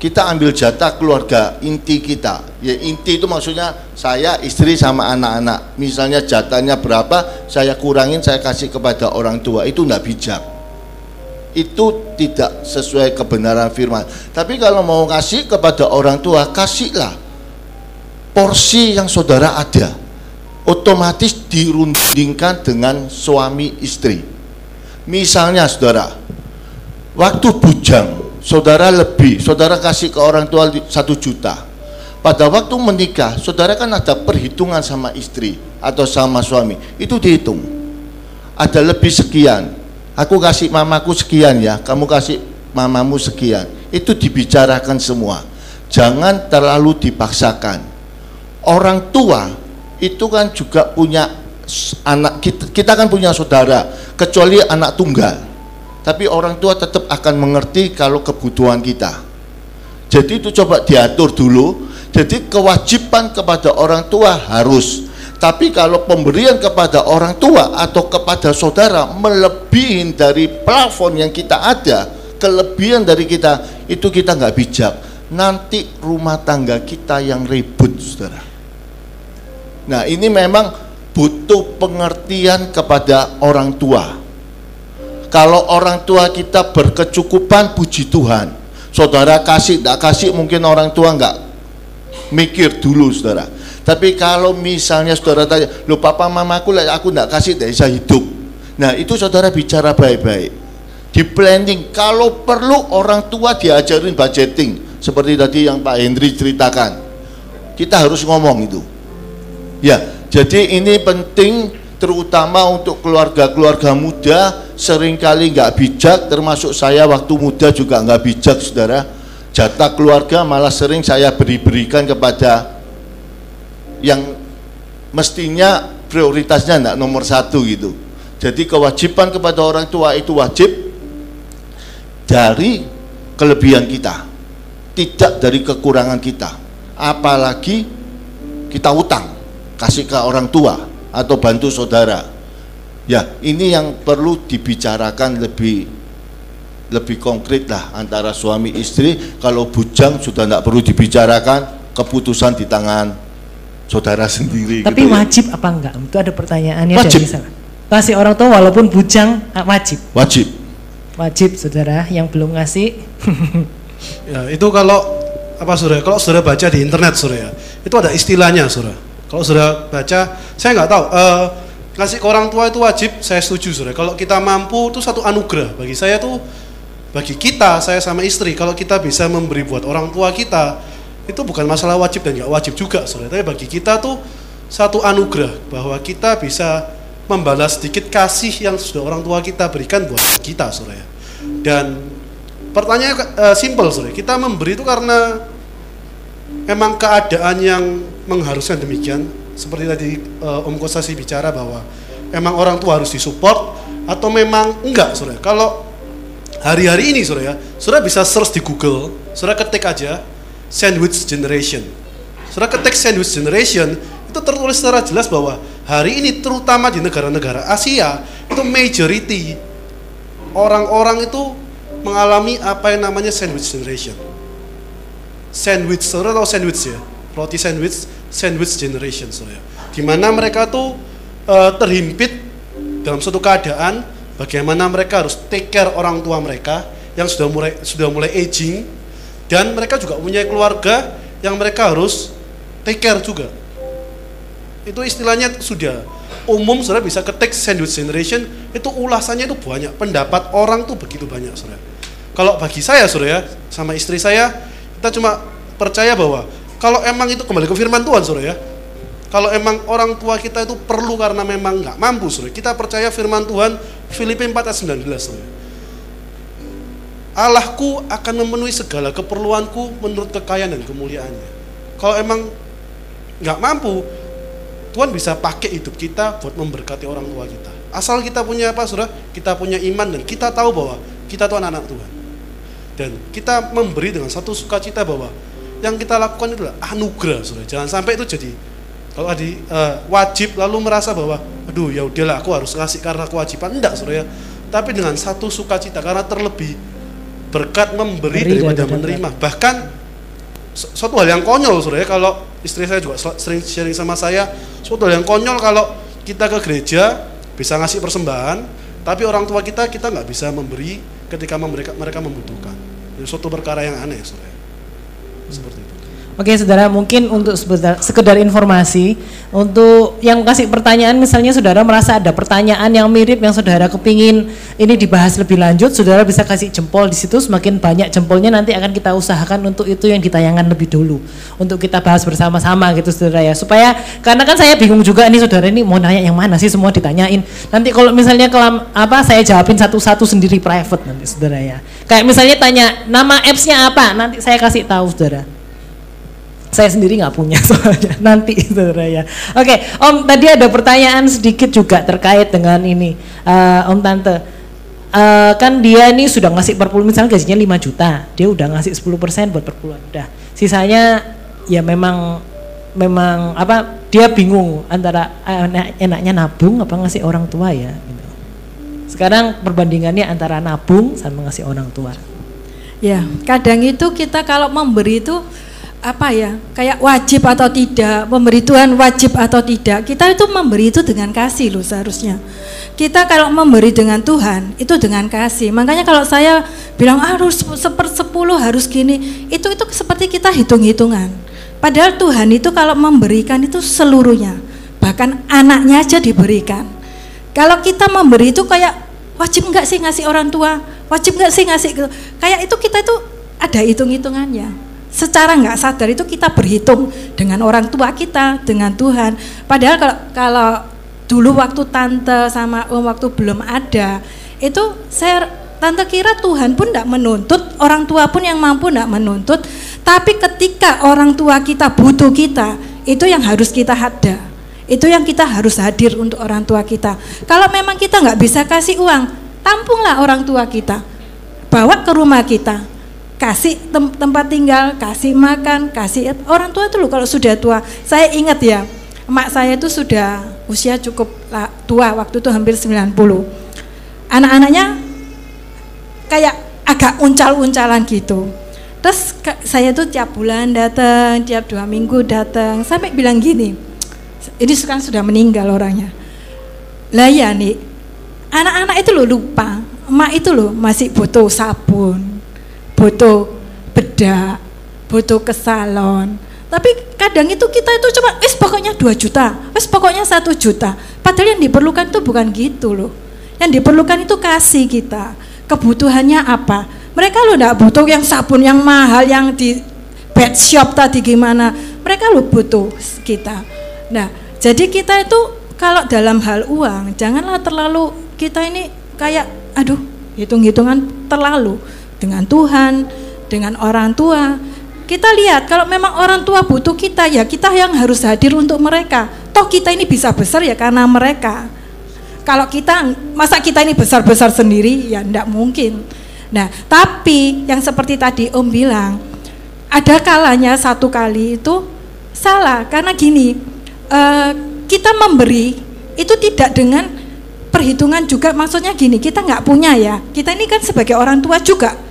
kita ambil jatah keluarga inti kita. Ya inti itu maksudnya saya, istri sama anak-anak. Misalnya jatahnya berapa, saya kurangin, saya kasih kepada orang tua. Itu tidak bijak. Itu tidak sesuai kebenaran firman. Tapi kalau mau kasih kepada orang tua, kasihlah porsi yang saudara ada. Otomatis dirundingkan dengan suami istri. Misalnya saudara, waktu bujang saudara lebih, saudara kasih ke orang tua satu juta. Pada waktu menikah, saudara kan ada perhitungan sama istri atau sama suami, itu dihitung. Ada lebih sekian, aku kasih mamaku sekian ya, kamu kasih mamamu sekian. Itu dibicarakan semua. Jangan terlalu dipaksakan. Orang tua itu kan juga punya anak kita, kita kan punya saudara, kecuali anak tunggal tapi orang tua tetap akan mengerti kalau kebutuhan kita. Jadi itu coba diatur dulu. Jadi kewajiban kepada orang tua harus. Tapi kalau pemberian kepada orang tua atau kepada saudara melebihi dari plafon yang kita ada, kelebihan dari kita, itu kita nggak bijak. Nanti rumah tangga kita yang ribut, saudara. Nah ini memang butuh pengertian kepada orang tua kalau orang tua kita berkecukupan, puji Tuhan. Saudara kasih, tidak kasih mungkin orang tua enggak mikir dulu saudara. Tapi kalau misalnya saudara tanya, lo papa mamaku lah aku enggak kasih tidak bisa hidup. Nah itu saudara bicara baik-baik. Di planning, kalau perlu orang tua diajarin budgeting. Seperti tadi yang Pak Hendri ceritakan. Kita harus ngomong itu. Ya, jadi ini penting terutama untuk keluarga-keluarga muda. Seringkali nggak bijak termasuk saya waktu muda juga nggak bijak saudara. Jatah keluarga malah sering saya beri-berikan kepada yang mestinya prioritasnya enggak nomor satu gitu. Jadi kewajiban kepada orang tua itu wajib dari kelebihan kita tidak dari kekurangan kita. Apalagi kita utang kasih ke orang tua atau bantu saudara. Ya, ini yang perlu dibicarakan lebih lebih konkret lah antara suami istri. Kalau bujang sudah tidak perlu dibicarakan, keputusan di tangan saudara sendiri. Tapi gitu ya. wajib apa enggak? Itu ada pertanyaannya Wajib. dari sana. Kasih orang tua walaupun bujang ah, wajib. Wajib. Wajib saudara yang belum ngasih. Ya, itu kalau apa Surya? Kalau Surya baca di internet Surya, itu ada istilahnya Surya. Kalau Surya baca, saya nggak tahu. eh, kasih ke orang tua itu wajib, saya setuju Surya. Kalau kita mampu itu satu anugerah bagi saya tuh bagi kita, saya sama istri, kalau kita bisa memberi buat orang tua kita, itu bukan masalah wajib dan nggak wajib juga, Surya. Tapi bagi kita tuh satu anugerah bahwa kita bisa membalas sedikit kasih yang sudah orang tua kita berikan buat kita, Surya. Dan pertanyaannya eh, simple, Surya. Kita memberi itu karena memang keadaan yang mengharuskan demikian. Seperti tadi eh, Om Kosasi bicara bahwa emang orang tua harus disupport atau memang enggak Surya kalau hari-hari ini Surya Surya bisa search di Google Surya ketik aja sandwich generation. Surya ketik sandwich generation itu tertulis secara jelas bahwa hari ini terutama di negara-negara Asia itu majority orang-orang itu mengalami apa yang namanya sandwich generation. Sandwich, saudara tahu sandwich ya? Roti sandwich, sandwich generation saudara. Di mana mereka tuh eh, terhimpit dalam suatu keadaan bagaimana mereka harus take care orang tua mereka yang sudah mulai sudah mulai aging dan mereka juga punya keluarga yang mereka harus take care juga. Itu istilahnya sudah umum saudara bisa ketik sandwich generation itu ulasannya itu banyak pendapat orang tuh begitu banyak saudara. Kalau bagi saya saudara ya, sama istri saya kita cuma percaya bahwa kalau emang itu kembali ke firman Tuhan saudara ya. Kalau emang orang tua kita itu perlu karena memang nggak mampu saudara. Kita percaya firman Tuhan Filipi 4 ayat 19 saudara. Allahku akan memenuhi segala keperluanku menurut kekayaan dan kemuliaannya. Kalau emang nggak mampu, Tuhan bisa pakai hidup kita buat memberkati orang tua kita. Asal kita punya apa, saudara? Kita punya iman dan kita tahu bahwa kita itu anak-anak Tuhan. Dan kita memberi dengan satu sukacita bahwa yang kita lakukan itu adalah anugerah, saudara. Jangan sampai itu jadi kalau tadi eh, wajib lalu merasa bahwa, aduh ya udahlah aku harus kasih karena kewajiban. Enggak, saudara. ya. Tapi dengan satu sukacita karena terlebih berkat memberi Beri daripada menerima. Bahkan su- suatu hal yang konyol Saudara ya, kalau istri saya juga sering sharing sama saya, suatu hal yang konyol kalau kita ke gereja bisa ngasih persembahan, tapi orang tua kita kita nggak bisa memberi ketika mereka mereka membutuhkan. Itu suatu perkara yang aneh, Saudara. Seperti itu. Oke saudara, mungkin untuk sekedar, sekedar informasi, untuk yang kasih pertanyaan misalnya saudara merasa ada pertanyaan yang mirip yang saudara kepingin ini dibahas lebih lanjut, saudara bisa kasih jempol di situ, semakin banyak jempolnya nanti akan kita usahakan untuk itu yang ditayangkan lebih dulu, untuk kita bahas bersama-sama gitu saudara ya, supaya karena kan saya bingung juga nih saudara ini mau nanya yang mana sih semua ditanyain, nanti kalau misalnya kelam, apa saya jawabin satu-satu sendiri private nanti saudara ya, kayak misalnya tanya nama apps-nya apa, nanti saya kasih tahu saudara saya sendiri nggak punya soalnya nanti saudara ya. Oke, Om tadi ada pertanyaan sedikit juga terkait dengan ini, Eh, Om Tante. Eh, kan dia ini sudah ngasih perpuluh misalnya gajinya 5 juta, dia udah ngasih 10% buat perpuluhan, udah. Sisanya ya memang memang apa dia bingung antara eh, enak- enaknya nabung apa ngasih orang tua ya. Gitu. Sekarang perbandingannya antara nabung sama ngasih orang tua. Ya, kadang itu kita kalau memberi itu apa ya, kayak wajib atau tidak, memberi Tuhan wajib atau tidak. Kita itu memberi itu dengan kasih loh seharusnya. Kita kalau memberi dengan Tuhan itu dengan kasih. Makanya kalau saya bilang "Ah, harus sepersepuluh harus gini, itu itu seperti kita hitung-hitungan. Padahal Tuhan itu kalau memberikan itu seluruhnya, bahkan anaknya aja diberikan. Kalau kita memberi itu kayak wajib nggak sih ngasih orang tua, wajib nggak sih ngasih. Kayak itu kita itu ada hitung-hitungannya. Secara nggak sadar itu kita berhitung dengan orang tua kita, dengan Tuhan. Padahal kalau kalau dulu waktu tante sama om waktu belum ada, itu saya tante kira Tuhan pun tidak menuntut, orang tua pun yang mampu tidak menuntut. Tapi ketika orang tua kita butuh kita, itu yang harus kita ada. Itu yang kita harus hadir untuk orang tua kita. Kalau memang kita nggak bisa kasih uang, tampunglah orang tua kita, bawa ke rumah kita, kasih tem- tempat tinggal, kasih makan, kasih orang tua itu loh kalau sudah tua. Saya ingat ya, emak saya itu sudah usia cukup tua waktu itu hampir 90. Anak-anaknya kayak agak uncal-uncalan gitu. Terus saya tuh tiap bulan datang, tiap dua minggu datang, sampai bilang gini, ini sekarang sudah meninggal orangnya. Lah ya nih, anak-anak itu loh lupa, emak itu loh masih butuh sabun, butuh bedak, butuh ke salon. Tapi kadang itu kita itu cuma, wis pokoknya 2 juta, wis pokoknya satu juta. Padahal yang diperlukan itu bukan gitu loh. Yang diperlukan itu kasih kita. Kebutuhannya apa? Mereka lo enggak butuh yang sabun yang mahal yang di pet shop tadi gimana. Mereka lo butuh kita. Nah, jadi kita itu kalau dalam hal uang janganlah terlalu kita ini kayak aduh hitung-hitungan terlalu dengan Tuhan, dengan orang tua. Kita lihat kalau memang orang tua butuh kita ya kita yang harus hadir untuk mereka. Toh kita ini bisa besar ya karena mereka. Kalau kita masa kita ini besar-besar sendiri ya enggak mungkin. Nah, tapi yang seperti tadi Om bilang, ada kalanya satu kali itu salah karena gini, eh, kita memberi itu tidak dengan perhitungan juga maksudnya gini, kita nggak punya ya. Kita ini kan sebagai orang tua juga.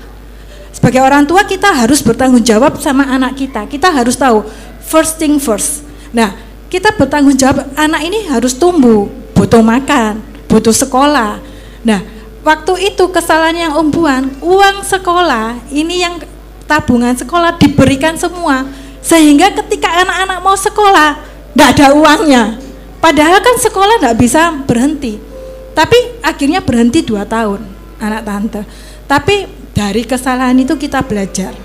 Sebagai orang tua kita harus bertanggung jawab sama anak kita. Kita harus tahu first thing first. Nah, kita bertanggung jawab anak ini harus tumbuh, butuh makan, butuh sekolah. Nah, waktu itu kesalahan yang Om Buan, uang sekolah ini yang tabungan sekolah diberikan semua sehingga ketika anak-anak mau sekolah tidak ada uangnya. Padahal kan sekolah tidak bisa berhenti. Tapi akhirnya berhenti dua tahun anak tante. Tapi dari kesalahan itu kita belajar.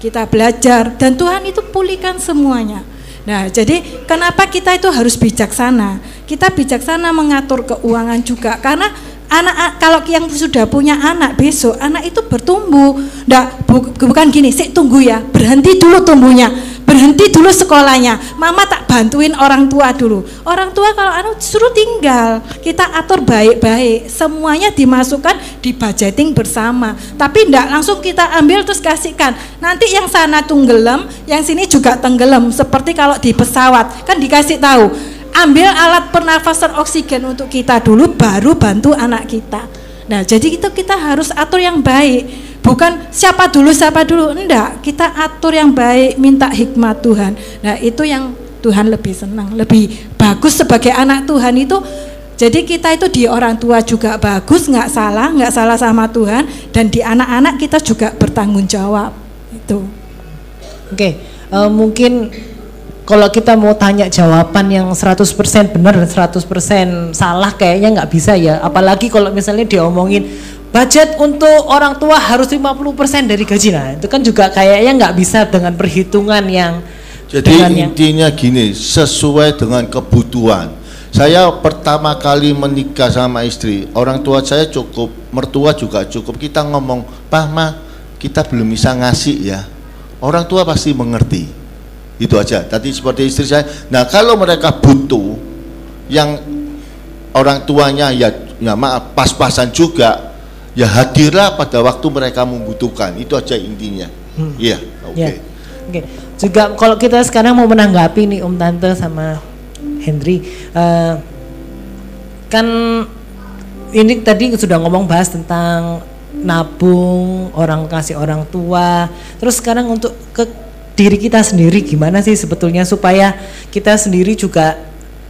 Kita belajar dan Tuhan itu pulihkan semuanya. Nah, jadi kenapa kita itu harus bijaksana? Kita bijaksana mengatur keuangan juga karena anak kalau yang sudah punya anak besok anak itu bertumbuh. Nggak, bu- bukan gini, sih tunggu ya, berhenti dulu tumbuhnya, berhenti dulu sekolahnya. Mama tak bantuin orang tua dulu. Orang tua kalau anu suruh tinggal, kita atur baik-baik, semuanya dimasukkan di budgeting bersama. Tapi ndak langsung kita ambil terus kasihkan. Nanti yang sana tenggelam, yang sini juga tenggelam. Seperti kalau di pesawat kan dikasih tahu, ambil alat pernafasan oksigen untuk kita dulu, baru bantu anak kita. Nah, jadi itu kita harus atur yang baik, bukan siapa dulu siapa dulu. Enggak. Kita atur yang baik minta hikmat Tuhan. Nah itu yang Tuhan lebih senang lebih bagus sebagai anak Tuhan itu. Jadi kita itu di orang tua juga bagus nggak salah nggak salah sama Tuhan. Dan di anak-anak kita juga bertanggung jawab. Itu. Oke, eh, mungkin kalau kita mau tanya jawaban yang 100% benar dan 100% salah kayaknya nggak bisa ya. Apalagi kalau misalnya diomongin budget untuk orang tua harus 50% dari gaji. Nah, itu kan juga kayaknya nggak bisa dengan perhitungan yang Jadi dengan yang- intinya gini, sesuai dengan kebutuhan. Saya pertama kali menikah sama istri, orang tua saya cukup, mertua juga cukup. Kita ngomong, "Pak, Ma, kita belum bisa ngasih ya." Orang tua pasti mengerti. Itu aja. Tadi seperti istri saya. Nah, kalau mereka butuh yang orang tuanya ya ya maaf pas-pasan juga, ya hadirlah pada waktu mereka membutuhkan. Itu aja intinya. Iya, oke. Ya. Oke. Juga kalau kita sekarang mau menanggapi nih Om Tante sama Henry, eh, kan ini tadi sudah ngomong bahas tentang nabung, orang kasih orang tua. Terus sekarang untuk ke diri kita sendiri gimana sih sebetulnya supaya kita sendiri juga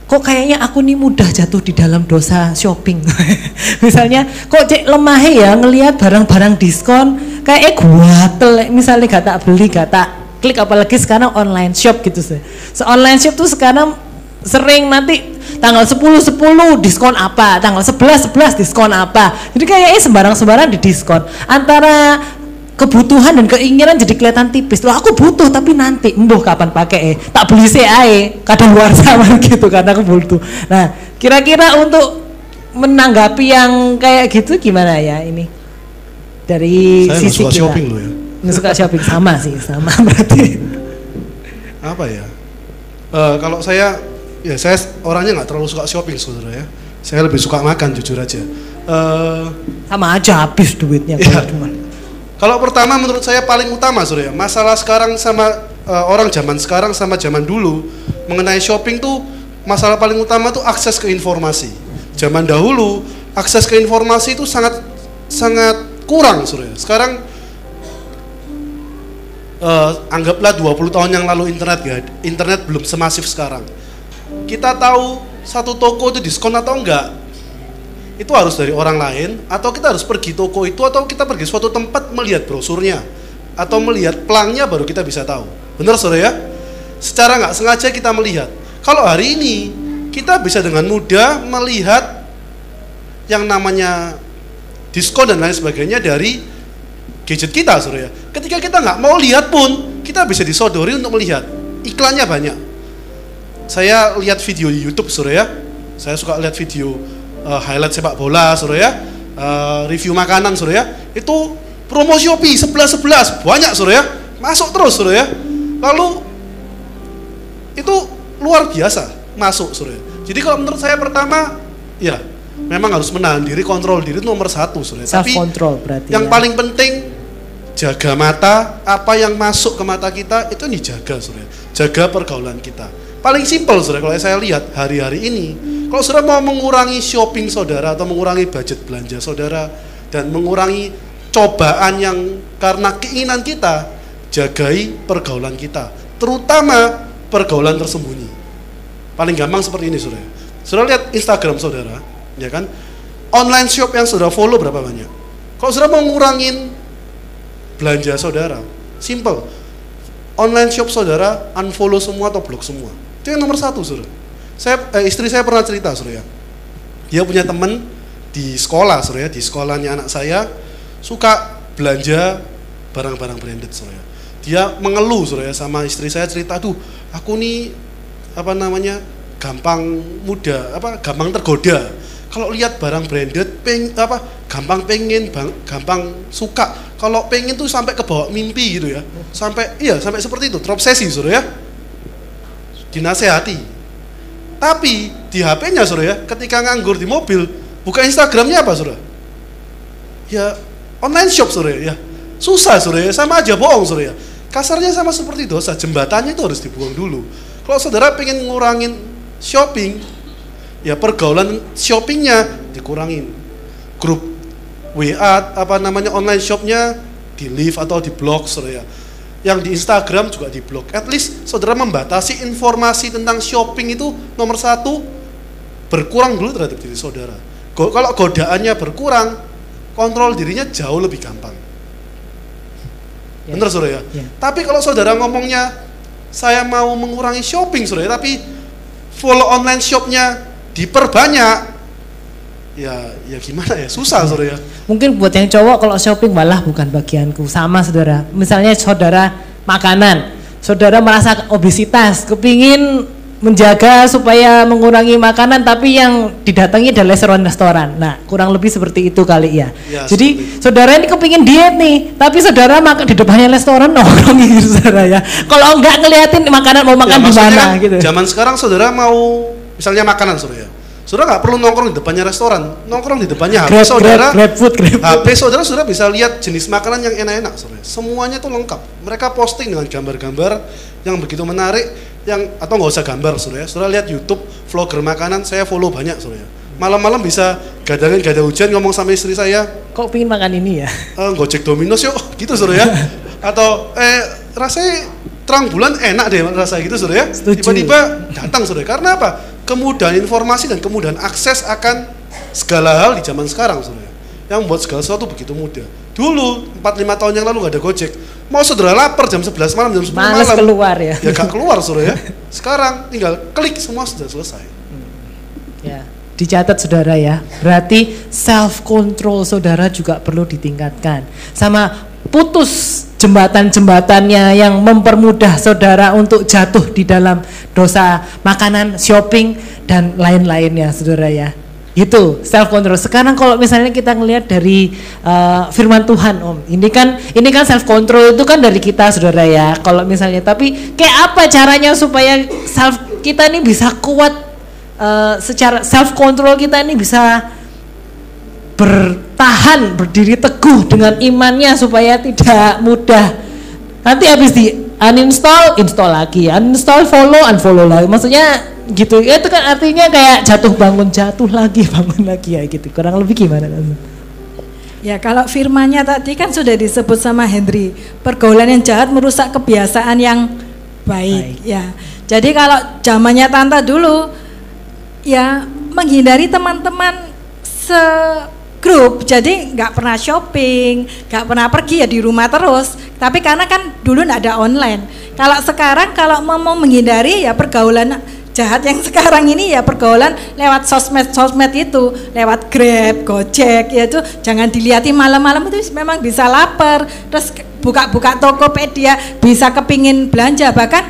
kok kayaknya aku nih mudah jatuh di dalam dosa shopping. misalnya kok cek lemah ya ngelihat barang-barang diskon kayak eh guatel misalnya gak tak beli gak tak klik apalagi sekarang online shop gitu sih. So, online shop tuh sekarang sering nanti tanggal 10 10 diskon apa, tanggal 11 11 diskon apa. Jadi kayaknya sembarang-sembarang di diskon. Antara kebutuhan dan keinginan jadi kelihatan tipis. Loh aku butuh tapi nanti embuh kapan pakai eh. Tak beli sih ae, kadang luar sama gitu karena aku butuh. Nah, kira-kira untuk menanggapi yang kayak gitu gimana ya ini? Dari Saya sisi suka kita. shopping loh ya. Nggak suka shopping sama sih, sama berarti. apa ya Eh, kalau saya ya saya orangnya nggak terlalu suka shopping saudara ya saya lebih suka makan jujur aja Eh, Sama aja habis duitnya Iya. kalau cuma. Kalau pertama menurut saya paling utama saudara ya masalah sekarang sama eh, orang zaman sekarang sama zaman dulu mengenai shopping tuh masalah paling utama tuh akses ke informasi zaman dahulu akses ke informasi itu sangat sangat kurang saudara ya. sekarang eh, anggaplah 20 tahun yang lalu internet ya, internet belum semasif sekarang. Kita tahu satu toko itu diskon atau enggak, itu harus dari orang lain, atau kita harus pergi toko itu, atau kita pergi suatu tempat melihat brosurnya, atau melihat pelangnya baru kita bisa tahu. Benar saudara ya? Secara nggak sengaja kita melihat. Kalau hari ini kita bisa dengan mudah melihat yang namanya diskon dan lain sebagainya dari gadget kita saudara ya. Ketika kita nggak mau lihat pun, kita bisa disodori untuk melihat. Iklannya banyak. Saya lihat video di YouTube saudara ya. Saya suka lihat video eh, highlight sepak bola saudara ya. Eh, review makanan saudara ya. Itu promo Shopee 11 11 banyak saudara ya. Masuk terus saudara ya. Lalu itu luar biasa masuk saudara. Jadi kalau menurut saya pertama ya memang harus menahan diri, kontrol diri itu nomor satu saudara. Self Tapi control berarti. yang ya. paling penting jaga mata, apa yang masuk ke mata kita itu dijaga saudara. Jaga pergaulan kita. Paling simpel saudara kalau saya lihat hari-hari ini, kalau saudara mau mengurangi shopping saudara atau mengurangi budget belanja saudara dan mengurangi cobaan yang karena keinginan kita, jagai pergaulan kita, terutama pergaulan tersembunyi. Paling gampang seperti ini saudara. Saudara lihat Instagram saudara, ya kan? Online shop yang saudara follow berapa banyak? Kalau saudara mau ngurangin belanja saudara, simple. Online shop saudara unfollow semua atau blok semua. Itu yang nomor satu saudara. Saya eh, istri saya pernah cerita saudara. ya. Dia punya teman di sekolah saudara, ya, di sekolahnya anak saya suka belanja barang-barang branded saudara. Dia mengeluh saudara ya, sama istri saya cerita, tuh aku nih apa namanya gampang muda apa gampang tergoda kalau lihat barang branded peng apa gampang pengen bang, gampang suka kalau pengen tuh sampai ke bawah mimpi gitu ya sampai iya sampai seperti itu terobsesi saudara ya dinasehati. Tapi di HP-nya ya ketika nganggur di mobil buka Instagramnya apa saudara? Ya online shop saudara ya. Susah saudara ya. Sama aja bohong saudara ya. Kasarnya sama seperti dosa jembatannya itu harus dibuang dulu. Kalau saudara pengen ngurangin shopping ya pergaulan shoppingnya dikurangin. Grup WA apa namanya online shopnya di leave atau di blog saudara ya. Yang di Instagram juga di blog. At least saudara membatasi informasi tentang shopping itu nomor satu berkurang dulu terhadap diri saudara. Go- kalau godaannya berkurang, kontrol dirinya jauh lebih gampang. Ya. Bener saudara ya? Ya. Tapi kalau saudara ngomongnya saya mau mengurangi shopping saudara, tapi follow online shopnya diperbanyak, ya ya gimana ya susah saudara ya. Mungkin buat yang cowok kalau shopping malah bukan bagianku sama saudara. Misalnya saudara makanan, saudara merasa obesitas, kepingin menjaga supaya mengurangi makanan tapi yang didatangi adalah restoran-restoran. Nah, kurang lebih seperti itu kali ya. Ya, Jadi saudara ini kepingin diet nih, tapi saudara makan di depannya restoran nongkrong gitu saudara ya. Kalau enggak ngeliatin makanan mau makan Ya, di mana kan gitu. Zaman sekarang saudara mau misalnya makanan saudara ya. Saudara nggak perlu nongkrong di depannya restoran, nongkrong di depannya HP Grab, saudara. grab, grab food, grab food. HP saudara sudah bisa lihat jenis makanan yang enak-enak saudara. Semuanya tuh lengkap. Mereka posting dengan gambar-gambar yang begitu menarik, yang atau nggak usah gambar saudara. Saudara lihat YouTube vlogger makanan, saya follow banyak saudara. Malam-malam bisa gadangin gak ada hujan ngomong sama istri saya, Kok pingin makan ini ya? eh, gojek Domino's yuk, gitu saudara ya. Atau eh rasanya terang bulan enak deh rasa gitu saudara ya. Tiba-tiba datang saudara. Karena apa? Kemudahan informasi dan kemudahan akses akan segala hal di zaman sekarang saudara. Yang membuat segala sesuatu begitu mudah. Dulu 4-5 tahun yang lalu nggak ada gojek. Mau saudara lapar jam 11 malam jam 10 Males malam. keluar ya. Ya gak keluar saudara ya. Sekarang tinggal klik semua sudah selesai. Ya, dicatat saudara ya. Berarti self control saudara juga perlu ditingkatkan. Sama putus jembatan-jembatannya yang mempermudah saudara untuk jatuh di dalam dosa makanan, shopping dan lain-lainnya saudara ya. Itu self control. Sekarang kalau misalnya kita ngelihat dari uh, firman Tuhan Om, ini kan ini kan self control itu kan dari kita saudara ya. Kalau misalnya tapi kayak apa caranya supaya self kita ini bisa kuat eh, secara self control kita ini bisa bertahan berdiri teguh dengan imannya supaya tidak mudah nanti habis di uninstall install lagi uninstall follow unfollow lagi maksudnya gitu itu kan artinya kayak jatuh bangun jatuh lagi bangun lagi ya gitu kurang lebih gimana? Ya kalau firmannya tadi kan sudah disebut sama Henry, pergaulan yang jahat merusak kebiasaan yang baik. Baik. Ya, jadi kalau zamannya Tante dulu, ya menghindari teman-teman segrup, jadi nggak pernah shopping, nggak pernah pergi ya di rumah terus. Tapi karena kan dulu nggak ada online. Kalau sekarang kalau mau menghindari ya pergaulan jahat yang sekarang ini ya pergaulan lewat sosmed sosmed itu lewat grab gojek ya itu jangan dilihatin malam-malam itu memang bisa lapar terus buka-buka tokopedia bisa kepingin belanja bahkan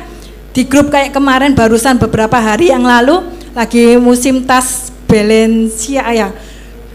di grup kayak kemarin barusan beberapa hari yang lalu lagi musim tas Balencia ya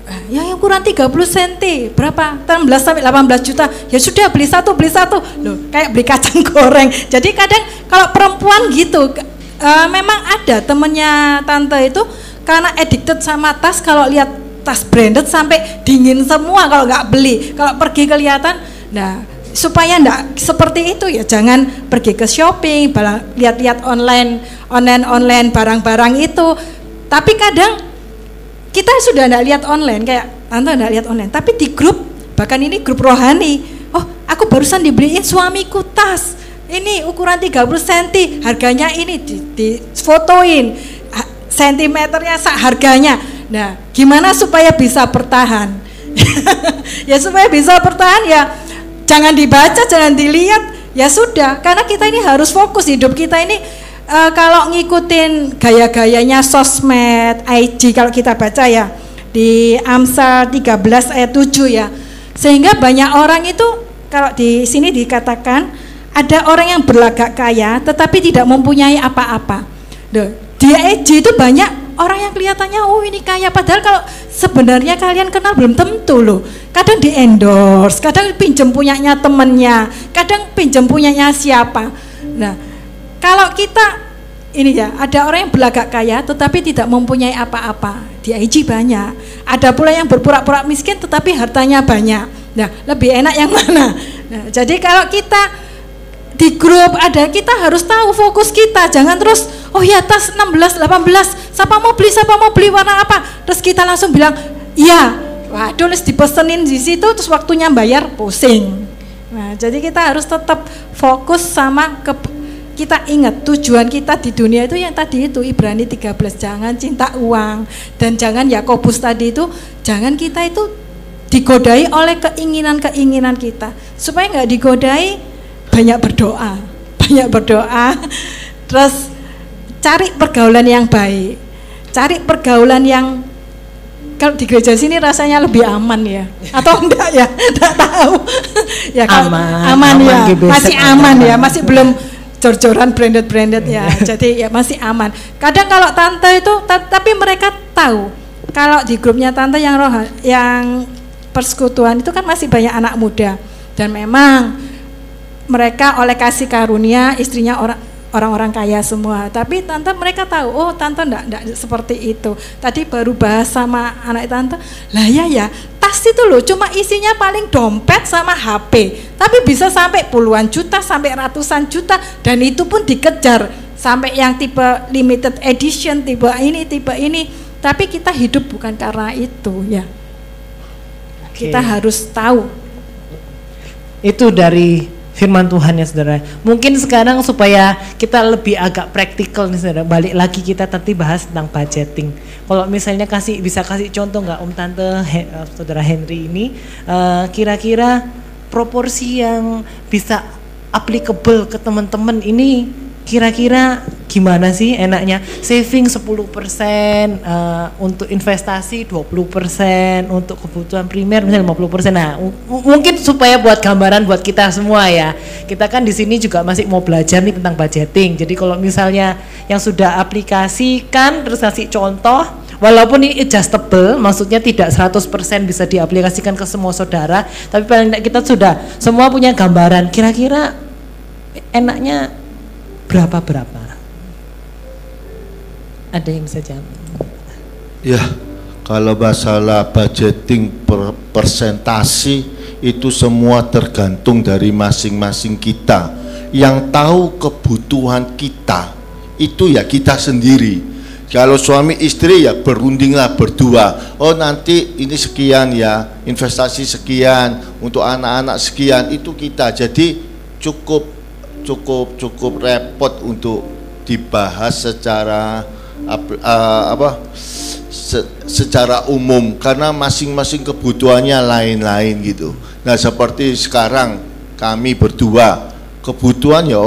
Eh, yang ukuran 30 cm berapa? 16 sampai 18 juta. Ya sudah beli satu beli satu. Loh kayak beli kacang goreng. Jadi kadang kalau perempuan gitu eh, memang ada temennya tante itu karena addicted sama tas kalau lihat tas branded sampai dingin semua kalau nggak beli. Kalau pergi kelihatan nah supaya ndak seperti itu ya jangan pergi ke shopping lihat-lihat online online online barang-barang itu. Tapi kadang kita sudah tidak lihat online kayak tante tidak lihat online. Tapi di grup bahkan ini grup rohani. Oh aku barusan dibeliin suamiku tas. Ini ukuran 30 cm harganya ini di, difotoin ha- sentimeternya harganya. Nah gimana supaya bisa bertahan? Ya supaya bisa bertahan ya jangan dibaca jangan dilihat. Ya sudah karena kita ini harus fokus hidup kita ini eh, kalau ngikutin gaya-gayanya sosmed IG kalau kita baca ya di Amsal 13 ayat 7 ya. Sehingga banyak orang itu kalau di sini dikatakan ada orang yang berlagak kaya tetapi tidak mempunyai apa-apa. Di IG itu banyak orang yang kelihatannya oh ini kaya. Padahal kalau sebenarnya kalian kenal belum tentu loh. Kadang di endorse kadang pinjam punyanya temennya kadang pinjam punyanya siapa. Nah kalau kita ini ya ada orang yang berlagak kaya tetapi tidak mempunyai apa-apa di IG banyak. Ada pula yang berpura-pura miskin tetapi hartanya banyak. Nah lebih enak yang mana? Nah, jadi kalau kita di grup ada kita harus tahu fokus kita. Jangan terus oh ya tas 16 18 siapa mau beli siapa mau beli warna apa? Terus kita langsung bilang iya. Waduh les dipesenin di situ terus waktunya bayar pusing. Nah, jadi kita harus tetap fokus sama ke kita ingat tujuan kita di dunia itu yang tadi itu Ibrani 13 jangan cinta uang. Dan jangan Yakobus tadi itu jangan kita itu digodai oleh keinginan-keinginan kita. Supaya nggak digodai banyak berdoa banyak berdoa. Terus cari pergaulan yang baik cari pergaulan yang kalau di gereja sini rasanya lebih aman ya? Atau enggak ya? Enggak tahu. Ya kalau Aman, aman, aman, ya masih aman. aman ya masih belum jor-joran branded-branded ya. Jadi ya masih aman. Kadang kalau tante itu ta- tapi mereka tahu. Kalau di grupnya tante yang roh yang persekutuan itu kan masih banyak anak muda. Dan memang mereka oleh kasih karunia istrinya orang orang-orang kaya semua. Tapi tante mereka tahu oh tante enggak, enggak seperti itu. Tadi baru bahas sama anak tante lah ya ya tas itu loh cuma isinya paling dompet sama HP tapi bisa sampai puluhan juta sampai ratusan juta dan itu pun dikejar. Sampai yang tipe limited edition tipe ini tipe ini. Tapi kita hidup bukan karena itu ya. Oke. kita harus tahu. Itu dari firman Tuhan ya saudara. Mungkin sekarang supaya kita lebih agak praktikal nih saudara. Balik lagi kita tadi bahas tentang budgeting. Kalau misalnya kasih bisa kasih contoh nggak Om Tante He- eh, saudara Henry ini eh, kira-kira proporsi yang bisa applicable ke teman-teman ini kira-kira gimana sih enaknya? Saving 10% eh, untuk investasi 20% untuk kebutuhan primer misalnya 50% nah mungkin supaya buat gambaran buat kita semua ya. Kita kan di sini juga masih mau belajar nih tentang budgeting. Jadi kalau misalnya yang sudah aplikasikan terus kasih contoh walaupun ini adjustable maksudnya tidak 100% bisa diaplikasikan ke semua saudara tapi paling tidak kita sudah semua punya gambaran kira-kira enaknya berapa berapa ada yang bisa jawab Ya, kalau masalah budgeting per persentasi itu semua tergantung dari masing-masing kita. Yang tahu kebutuhan kita itu ya kita sendiri. Kalau suami istri ya berundinglah berdua. Oh nanti ini sekian ya, investasi sekian untuk anak-anak sekian itu kita. Jadi cukup cukup cukup repot untuk dibahas secara eh, apa se- secara umum karena masing-masing kebutuhannya lain-lain gitu. Nah seperti sekarang kami berdua kebutuhan ya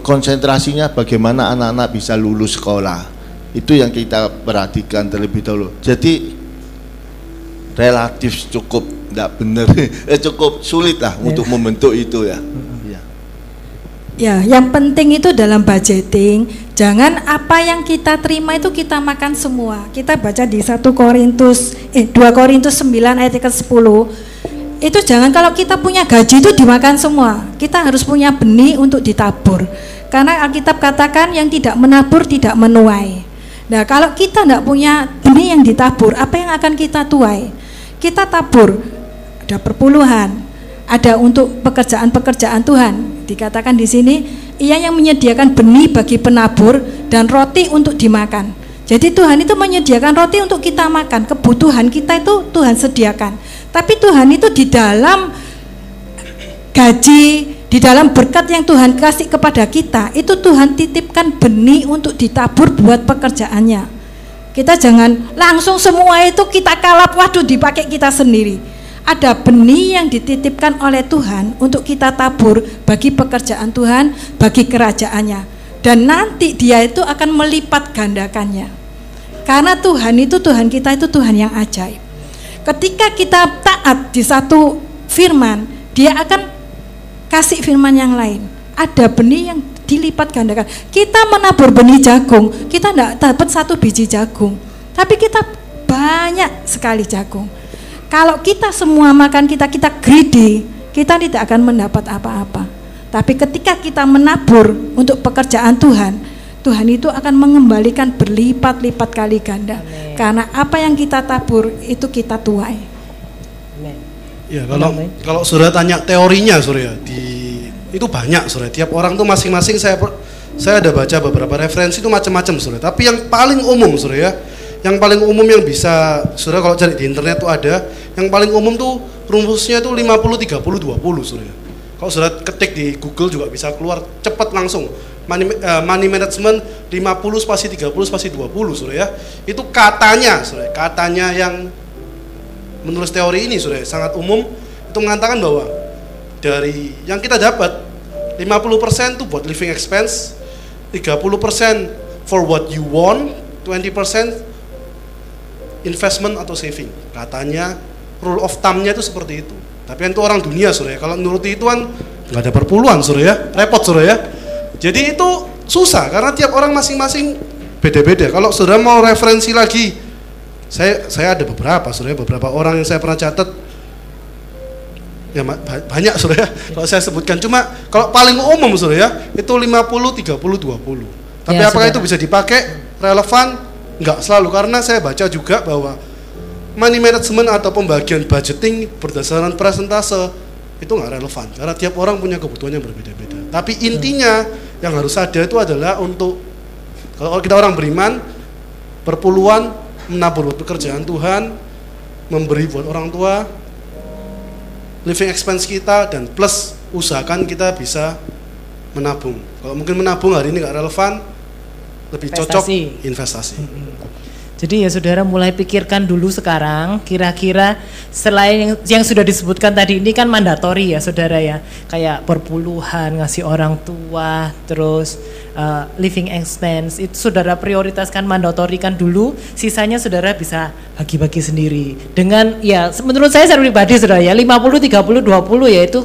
konsentrasinya bagaimana anak-anak bisa lulus sekolah itu yang kita perhatikan terlebih dahulu. Jadi relatif cukup tidak benar eh, cukup sulit lah untuk membentuk itu ya. Ya. Ya, yang penting itu dalam budgeting, jangan apa yang kita terima itu kita makan semua. Kita baca di 1 Korintus eh 2 Korintus 9 ayat ke-10. Itu jangan kalau kita punya gaji itu dimakan semua. Kita harus punya benih untuk ditabur. Karena Alkitab katakan yang tidak menabur tidak menuai. Nah, kalau kita tidak punya benih yang ditabur, apa yang akan kita tuai? Kita tabur ada perpuluhan, ada untuk pekerjaan-pekerjaan Tuhan. Dikatakan di sini, ia yang menyediakan benih bagi penabur dan roti untuk dimakan. Jadi Tuhan itu menyediakan roti untuk kita makan, kebutuhan kita itu Tuhan sediakan. Tapi Tuhan itu di dalam gaji, di dalam berkat yang Tuhan kasih kepada kita, itu Tuhan titipkan benih untuk ditabur buat pekerjaannya. Kita jangan langsung semua itu kita kalap, waduh dipakai kita sendiri. Ada benih yang dititipkan oleh Tuhan untuk kita tabur bagi pekerjaan Tuhan, bagi kerajaannya. Dan nanti dia itu akan melipat gandakannya. Karena Tuhan itu Tuhan kita itu Tuhan yang ajaib. Ketika kita taat di satu firman, dia akan kasih firman yang lain. Ada benih yang dilipat gandakan. Kita menabur benih jagung, kita tidak dapat satu biji jagung, tapi kita banyak sekali jagung. Kalau kita semua makan kita kita greedy, kita tidak akan mendapat apa-apa. Tapi ketika kita menabur untuk pekerjaan Tuhan, Tuhan itu akan mengembalikan berlipat-lipat kali ganda. Karena apa yang kita tabur itu kita tuai. Ya kalau kalau sudah tanya teorinya Surya di itu banyak Surya. Tiap orang tuh masing-masing saya saya ada baca beberapa referensi itu macam-macam Surya. Tapi yang paling umum Surya yang paling umum yang bisa saudara kalau cari di internet tuh ada. Yang paling umum tuh rumusnya tuh 50 30 20 saudara. Kalau saudara ketik di Google juga bisa keluar cepat langsung. Money, uh, money management 50 spasi 30 spasi 20 saudara ya. Itu katanya saudara katanya yang menulis teori ini saudara sangat umum itu mengatakan bahwa dari yang kita dapat 50% tuh buat living expense 30% for what you want 20% investment atau saving. Katanya rule of thumb-nya itu seperti itu. Tapi itu orang dunia suruh ya. Kalau menurut itu kan nggak ada perpuluhan suruh ya, repot suruh ya. Jadi itu susah karena tiap orang masing-masing beda-beda. Kalau sudah mau referensi lagi, saya saya ada beberapa suruh ya, beberapa orang yang saya pernah catat ya banyak suruh ya kalau saya sebutkan cuma kalau paling umum suruh ya itu 50 30 20 tapi ya, apakah itu bisa dipakai relevan Enggak selalu karena saya baca juga bahwa money management atau pembagian budgeting berdasarkan presentase itu nggak relevan karena tiap orang punya kebutuhan yang berbeda-beda. Tapi intinya yang harus ada itu adalah untuk kalau kita orang beriman perpuluhan menabur buat pekerjaan Tuhan, memberi buat orang tua, living expense kita dan plus usahakan kita bisa menabung. Kalau mungkin menabung hari ini nggak relevan, lebih investasi. cocok investasi. Jadi ya saudara mulai pikirkan dulu sekarang kira-kira selain yang, yang sudah disebutkan tadi ini kan mandatori ya saudara ya. Kayak perpuluhan ngasih orang tua terus uh, living expense itu saudara prioritaskan mandatori kan dulu. Sisanya saudara bisa bagi-bagi sendiri. Dengan ya menurut saya secara pribadi saudara ya 50 30 20 ya itu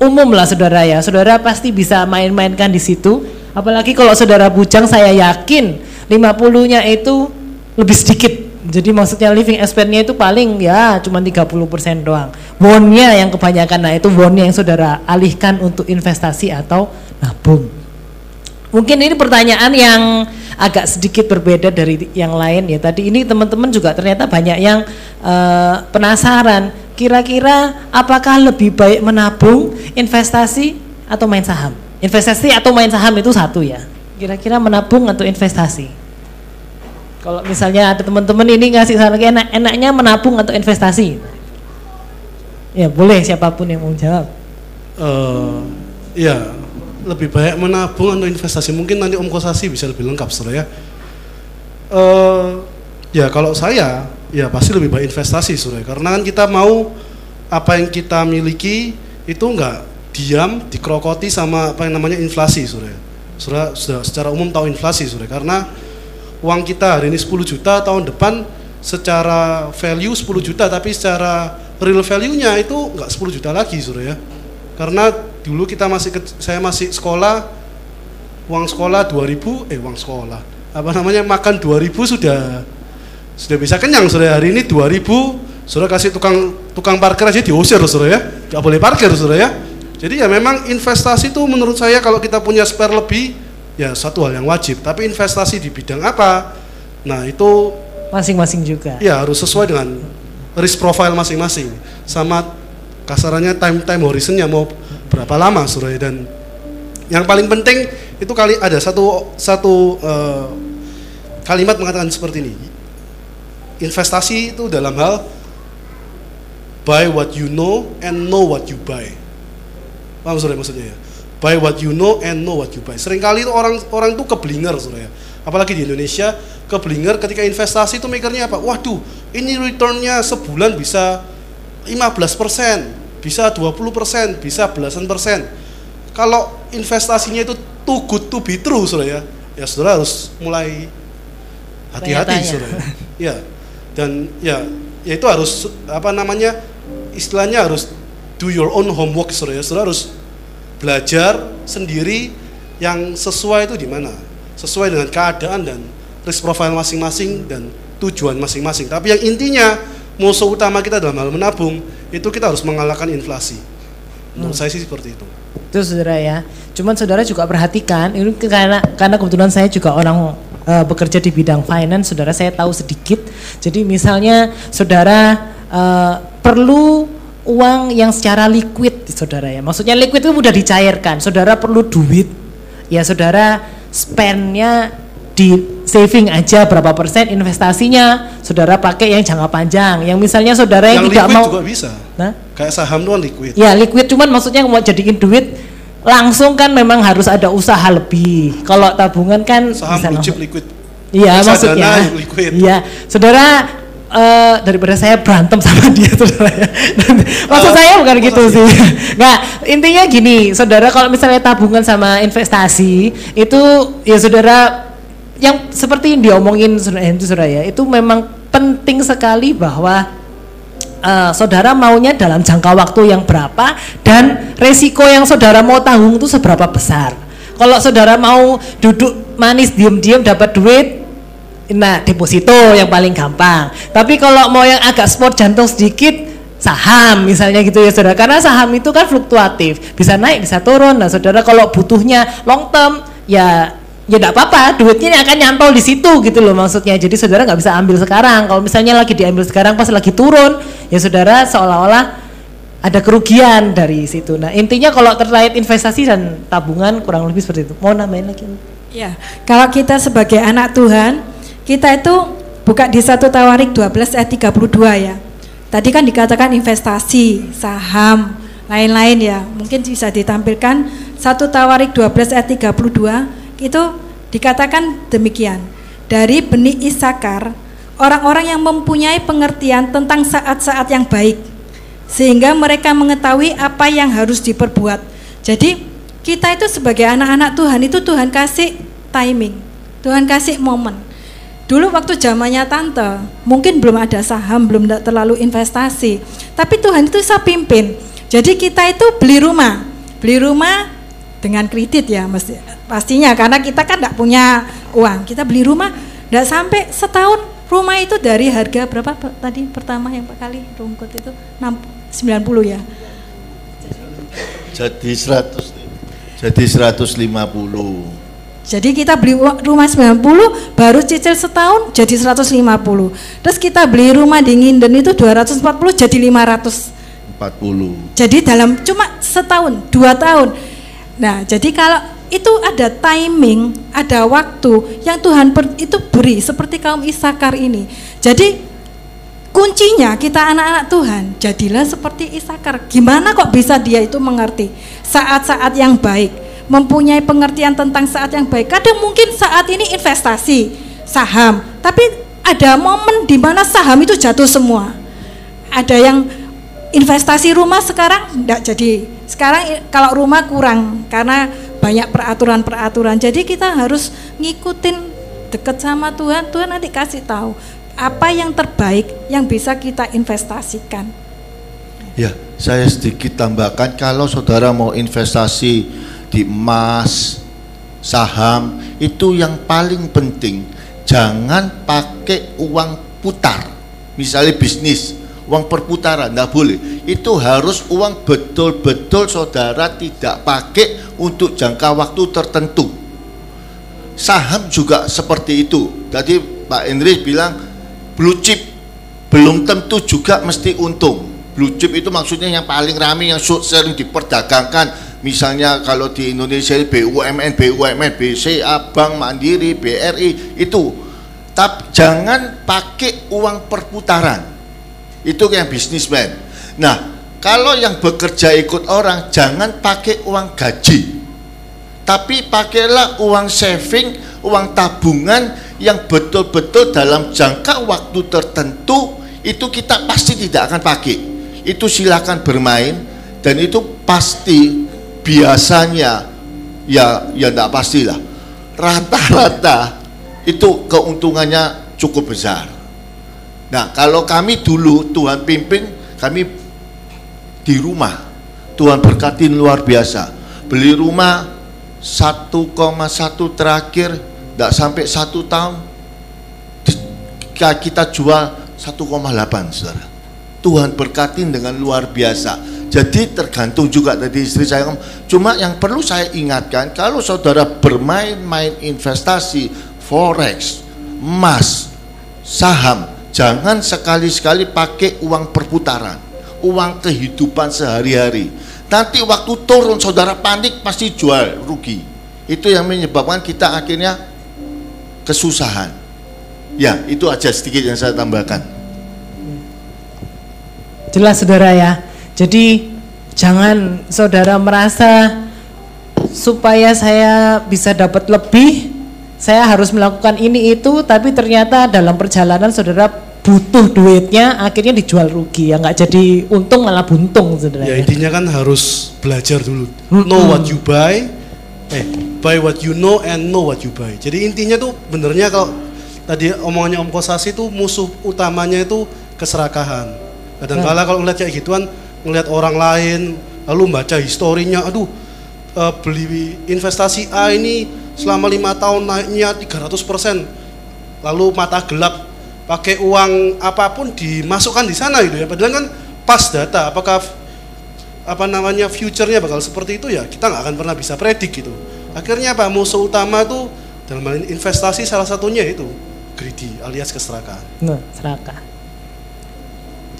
umum lah saudara ya. Saudara pasti bisa main-mainkan di situ Apalagi kalau saudara bujang saya yakin 50-nya itu lebih sedikit. Jadi maksudnya living expense-nya itu paling ya cuma 30% doang. Wonnya yang kebanyakan nah itu wonnya yang saudara alihkan untuk investasi atau nabung. Mungkin ini pertanyaan yang agak sedikit berbeda dari yang lain ya. Tadi ini teman-teman juga ternyata banyak yang uh, penasaran. Kira-kira apakah lebih baik menabung, investasi atau main saham? Investasi atau main saham itu satu ya. Kira-kira menabung atau investasi? Kalau misalnya ada teman-teman ini ngasih saran enak, enaknya menabung atau investasi? Ya boleh siapa pun yang mau jawab. Uh, ya lebih baik menabung atau investasi. Mungkin nanti Om Kosasi bisa lebih lengkap, saudara ya. Uh, ya kalau saya ya pasti lebih baik investasi, saudara. Karena kan kita mau apa yang kita miliki itu enggak diam dikrokoti sama apa yang namanya inflasi sudah sudah sudah secara umum tahu inflasi sudah karena uang kita hari ini 10 juta tahun depan secara value 10 juta tapi secara real value-nya itu enggak 10 juta lagi sudah ya karena dulu kita masih saya masih sekolah uang sekolah 2000 eh uang sekolah. Apa namanya makan 2000 sudah sudah bisa kenyang sudah hari ini 2000 sudah kasih tukang tukang parkir aja diusir ya. Nggak boleh parkir sudah ya jadi ya memang investasi itu menurut saya kalau kita punya spare lebih ya satu hal yang wajib. Tapi investasi di bidang apa? Nah itu masing-masing juga. Ya harus sesuai dengan risk profile masing-masing. Sama kasarannya time time horizonnya mau berapa lama Suraya dan yang paling penting itu kali ada satu satu uh, kalimat mengatakan seperti ini. Investasi itu dalam hal buy what you know and know what you buy. Paham saudara maksudnya ya? Buy what you know and know what you buy. Seringkali itu orang orang itu keblinger saudara ya. Apalagi di Indonesia, keblinger ketika investasi itu mikirnya apa? Waduh, ini returnnya sebulan bisa 15%, bisa 20%, bisa belasan persen. Kalau investasinya itu too good to be true saudara ya, ya saudara harus mulai hati-hati saudara. Ya, dan ya, ya itu harus apa namanya istilahnya harus do your own homework saudara ya. Saudara harus belajar sendiri yang sesuai itu di mana. Sesuai dengan keadaan dan risk profile masing-masing dan tujuan masing-masing. Tapi yang intinya musuh utama kita dalam hal menabung itu kita harus mengalahkan inflasi. Menurut hmm. saya sih seperti itu. Itu saudara ya. Cuman saudara juga perhatikan ini karena karena kebetulan saya juga orang uh, bekerja di bidang finance, saudara saya tahu sedikit. Jadi misalnya saudara uh, perlu uang yang secara liquid saudara ya maksudnya liquid itu mudah dicairkan saudara perlu duit ya saudara spendnya di saving aja berapa persen investasinya saudara pakai yang jangka panjang yang misalnya saudara yang, yang tidak mau juga bisa. Nah? Kayak saham kan liquid. ya liquid cuman maksudnya mau jadiin duit langsung kan memang harus ada usaha lebih kalau tabungan kan Saham bisa liquid. Iya maksudnya. Iya, saudara eh, daripada saya berantem sama dia saudara ya. Maksud saya bukan gitu sih? sih. Nggak, intinya gini, saudara kalau misalnya tabungan sama investasi itu ya saudara yang seperti yang diomongin saudara itu saudara ya, itu memang penting sekali bahwa eh, saudara maunya dalam jangka waktu yang berapa dan resiko yang saudara mau tanggung itu seberapa besar. Kalau saudara mau duduk manis diem-diem dapat duit, nah deposito yang paling gampang. Tapi kalau mau yang agak sport jantung sedikit, saham misalnya gitu ya saudara. Karena saham itu kan fluktuatif, bisa naik bisa turun. Nah saudara kalau butuhnya long term, ya ya tidak apa-apa, duitnya akan nyantol di situ gitu loh maksudnya. Jadi saudara nggak bisa ambil sekarang. Kalau misalnya lagi diambil sekarang pas lagi turun, ya saudara seolah-olah ada kerugian dari situ. Nah intinya kalau terkait investasi dan tabungan kurang lebih seperti itu. Mau nambahin lagi? Ya, kalau kita sebagai anak Tuhan, kita itu buka di satu Tawarik 12 ayat 32 ya. Tadi kan dikatakan investasi, saham, lain-lain ya. Mungkin bisa ditampilkan satu Tawarik 12 ayat 32 itu dikatakan demikian. Dari benih Isakar, orang-orang yang mempunyai pengertian tentang saat-saat yang baik sehingga mereka mengetahui apa yang harus diperbuat. Jadi kita itu sebagai anak-anak Tuhan itu Tuhan kasih timing, Tuhan kasih momen. Dulu waktu zamannya tante, mungkin belum ada saham, belum terlalu investasi, tapi Tuhan itu saya pimpin. Jadi kita itu beli rumah, beli rumah dengan kredit ya, mesti pastinya karena kita kan tidak punya uang, kita beli rumah, tidak sampai setahun rumah itu dari harga berapa tadi pertama yang kali rungkut itu 6 90 ya. Jadi 100 jadi 150. Jadi kita beli rumah 90 baru cicil setahun jadi 150. Terus kita beli rumah di Nginden itu 240 jadi 500. 40. Jadi dalam cuma setahun, dua tahun. Nah, jadi kalau itu ada timing, ada waktu yang Tuhan per- itu beri seperti kaum Isakar ini. Jadi kuncinya kita anak-anak Tuhan, jadilah seperti Isakar. Gimana kok bisa dia itu mengerti saat-saat yang baik, mempunyai pengertian tentang saat yang baik. Kadang mungkin saat ini investasi, saham, tapi ada momen di mana saham itu jatuh semua. Ada yang investasi rumah sekarang enggak jadi. Sekarang kalau rumah kurang karena banyak peraturan-peraturan. Jadi kita harus ngikutin deket sama Tuhan. Tuhan nanti kasih tahu apa yang terbaik yang bisa kita investasikan. Ya, saya sedikit tambahkan kalau saudara mau investasi di emas, saham, itu yang paling penting jangan pakai uang putar. Misalnya bisnis, uang perputaran enggak boleh. Itu harus uang betul-betul saudara tidak pakai untuk jangka waktu tertentu. Saham juga seperti itu. Tadi Pak Indri bilang blue chip belum tentu juga mesti untung. Blue chip itu maksudnya yang paling ramai yang sering diperdagangkan. Misalnya kalau di Indonesia BUMN, BUMN, BCA, Bank Mandiri, BRI itu. Tapi jangan pakai uang perputaran. Itu yang bisnismen. Nah, kalau yang bekerja ikut orang jangan pakai uang gaji. Tapi pakailah uang saving, uang tabungan yang betul-betul dalam jangka waktu tertentu itu kita pasti tidak akan pakai. Itu silakan bermain dan itu pasti biasanya ya ya tidak pastilah. Rata-rata itu keuntungannya cukup besar. Nah, kalau kami dulu Tuhan pimpin kami di rumah. Tuhan berkatin luar biasa. Beli rumah 1,1 terakhir tidak sampai satu tahun di- kita jual 1,8 saudara Tuhan berkatin dengan luar biasa jadi tergantung juga tadi istri saya cuma yang perlu saya ingatkan kalau saudara bermain-main investasi forex emas saham jangan sekali-sekali pakai uang perputaran uang kehidupan sehari-hari nanti waktu turun saudara panik pasti jual rugi itu yang menyebabkan kita akhirnya kesusahan. Ya, itu aja sedikit yang saya tambahkan. Jelas saudara ya. Jadi jangan saudara merasa supaya saya bisa dapat lebih, saya harus melakukan ini itu, tapi ternyata dalam perjalanan saudara butuh duitnya, akhirnya dijual rugi ya nggak jadi untung malah buntung saudara. Ya ya. intinya kan harus belajar dulu. Know what you buy, eh buy what you know and know what you buy. Jadi intinya tuh benernya kalau tadi omongannya Om Kosasi tuh musuh utamanya itu keserakahan. Kadang-kala kalau ngeliat kayak gituan, ngeliat orang lain, lalu baca historinya, aduh eh, beli investasi A ini selama lima tahun naiknya 300 lalu mata gelap pakai uang apa pun dimasukkan di sana gitu ya. Padahal kan pas data, apakah apa namanya future-nya bakal seperti itu ya kita nggak akan pernah bisa predik gitu. Akhirnya apa musuh utama tuh dalam hal investasi salah satunya itu greedy alias keserakahan. Nah, serakah.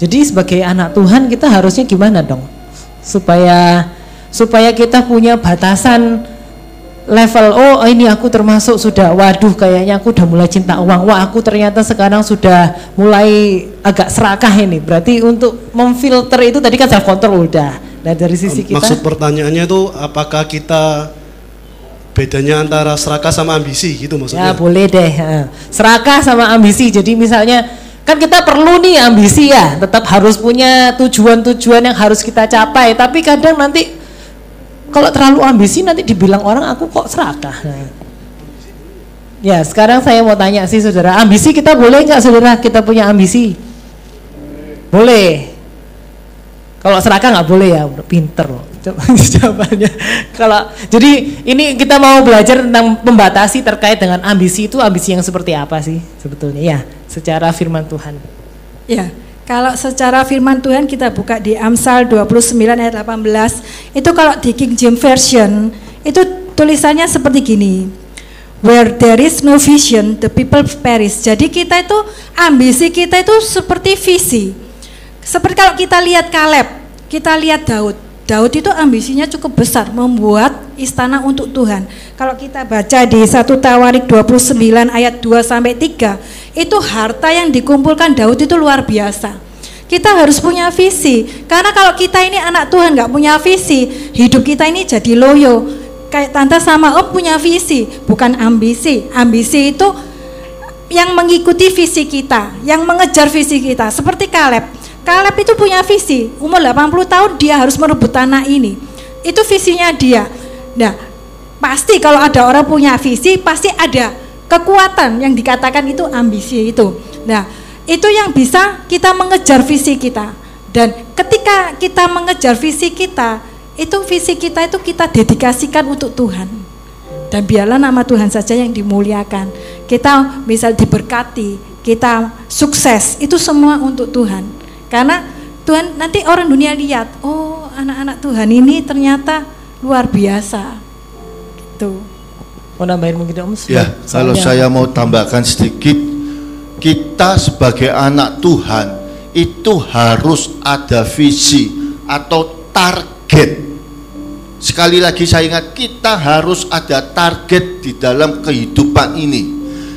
Jadi sebagai anak Tuhan kita harusnya gimana dong? Supaya supaya kita punya batasan level oh ini aku termasuk sudah waduh kayaknya aku udah mulai cinta uang. Wah, aku ternyata sekarang sudah mulai agak serakah ini. Berarti untuk memfilter itu tadi kan self control udah. Nah, dari sisi kita Maksud pertanyaannya tuh apakah kita bedanya antara serakah sama ambisi gitu Ya maksudnya? boleh deh. Serakah sama ambisi. Jadi misalnya kan kita perlu nih ambisi ya, tetap harus punya tujuan-tujuan yang harus kita capai. Tapi kadang nanti kalau terlalu ambisi nanti dibilang orang aku kok serakah. Ya sekarang saya mau tanya sih saudara, ambisi kita boleh nggak saudara kita punya ambisi? Boleh. Kalau serakah nggak boleh ya, pinter loh. Jawabannya. Kalau jadi ini kita mau belajar tentang membatasi terkait dengan ambisi itu ambisi yang seperti apa sih sebetulnya ya secara firman Tuhan. Ya, kalau secara firman Tuhan kita buka di Amsal 29 ayat 18, itu kalau di King James Version itu tulisannya seperti gini. Where there is no vision, the people perish. Jadi kita itu ambisi kita itu seperti visi. Seperti kalau kita lihat Kaleb, kita lihat Daud. Daud itu ambisinya cukup besar membuat istana untuk Tuhan. Kalau kita baca di 1 Tawarik 29 ayat 2 sampai 3, itu harta yang dikumpulkan Daud itu luar biasa. Kita harus punya visi, karena kalau kita ini anak Tuhan nggak punya visi, hidup kita ini jadi loyo. Kayak tante sama om punya visi, bukan ambisi. Ambisi itu yang mengikuti visi kita, yang mengejar visi kita. Seperti Kaleb. Kaleb itu punya visi, umur 80 tahun dia harus merebut tanah ini. Itu visinya dia. Nah, pasti kalau ada orang punya visi, pasti ada kekuatan yang dikatakan itu ambisi itu. Nah, itu yang bisa kita mengejar visi kita. Dan ketika kita mengejar visi kita, itu visi kita itu kita dedikasikan untuk Tuhan dan biarlah nama Tuhan saja yang dimuliakan. Kita misal diberkati, kita sukses, itu semua untuk Tuhan. Karena Tuhan nanti orang dunia lihat, oh anak-anak Tuhan ini ternyata luar biasa. Gitu. Mau nambahin mungkin om? Ya, kalau Soalnya- saya mau tambahkan sedikit, kita sebagai anak Tuhan itu harus ada visi atau target. Sekali lagi saya ingat kita harus ada target di dalam kehidupan ini.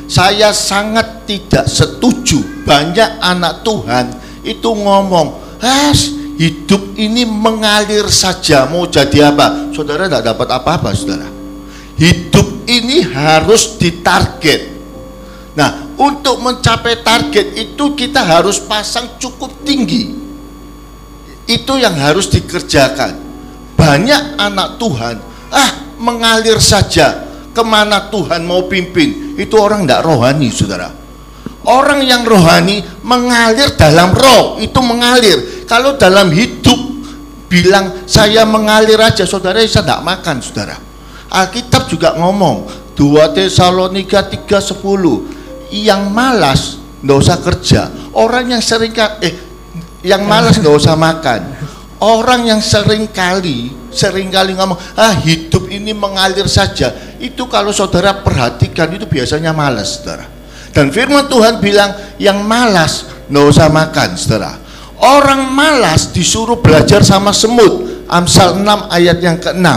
Saya sangat tidak setuju banyak anak Tuhan itu ngomong, "Has, hidup ini mengalir saja mau jadi apa?" Saudara tidak dapat apa-apa, Saudara. Hidup ini harus ditarget. Nah, untuk mencapai target itu kita harus pasang cukup tinggi. Itu yang harus dikerjakan. Banyak anak Tuhan, ah mengalir saja ke mana Tuhan mau pimpin. Itu orang tidak rohani, saudara. Orang yang rohani mengalir dalam roh, itu mengalir. Kalau dalam hidup bilang saya mengalir aja, saudara saya tidak makan, saudara. Alkitab juga ngomong 2 Tesalonika 3:10 yang malas nggak usah kerja orang yang sering eh yang malas nggak usah makan orang yang sering kali sering kali ngomong ah hidup ini mengalir saja itu kalau saudara perhatikan itu biasanya malas saudara dan firman Tuhan bilang yang malas nggak usah makan saudara orang malas disuruh belajar sama semut Amsal 6 ayat yang ke-6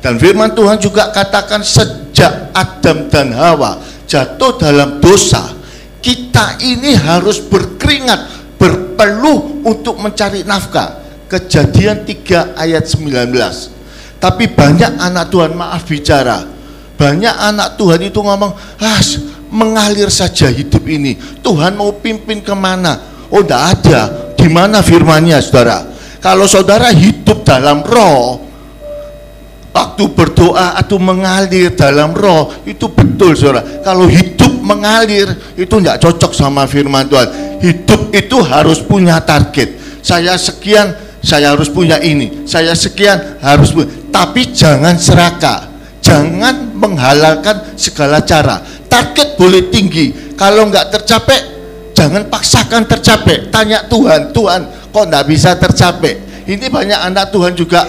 dan firman Tuhan juga katakan sejak Adam dan Hawa jatuh dalam dosa, kita ini harus berkeringat, berpeluh untuk mencari nafkah. Kejadian 3 ayat 19. Tapi banyak anak Tuhan maaf bicara. Banyak anak Tuhan itu ngomong, ah mengalir saja hidup ini. Tuhan mau pimpin ke mana? Oh tidak ada. Di mana firmannya saudara? Kalau saudara hidup dalam roh, waktu berdoa atau mengalir dalam roh itu betul saudara kalau hidup mengalir itu tidak cocok sama firman Tuhan hidup itu harus punya target saya sekian saya harus punya ini saya sekian harus punya tapi jangan serakah jangan menghalalkan segala cara. Target boleh tinggi. Kalau nggak tercapai jangan paksakan tercapai tanya Tuhan Tuhan kok nggak bisa tercapai ini banyak anak Tuhan juga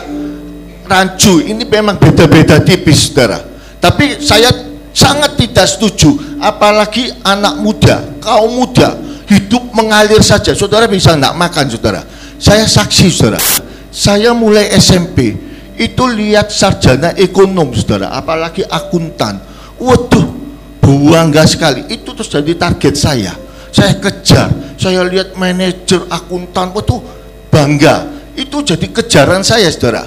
rancu. Ini memang beda-beda tipis saudara. Tapi saya sangat tidak setuju. Apalagi anak muda kaum muda hidup mengalir saja. Saudara bisa enggak makan saudara? Saya saksi saudara. Saya mulai SMP itu lihat sarjana ekonom saudara. Apalagi akuntan. Waduh bangga sekali. Itu terus jadi target saya. Saya kejar. Saya lihat manajer akuntan. Waduh bangga. Itu jadi kejaran saya saudara.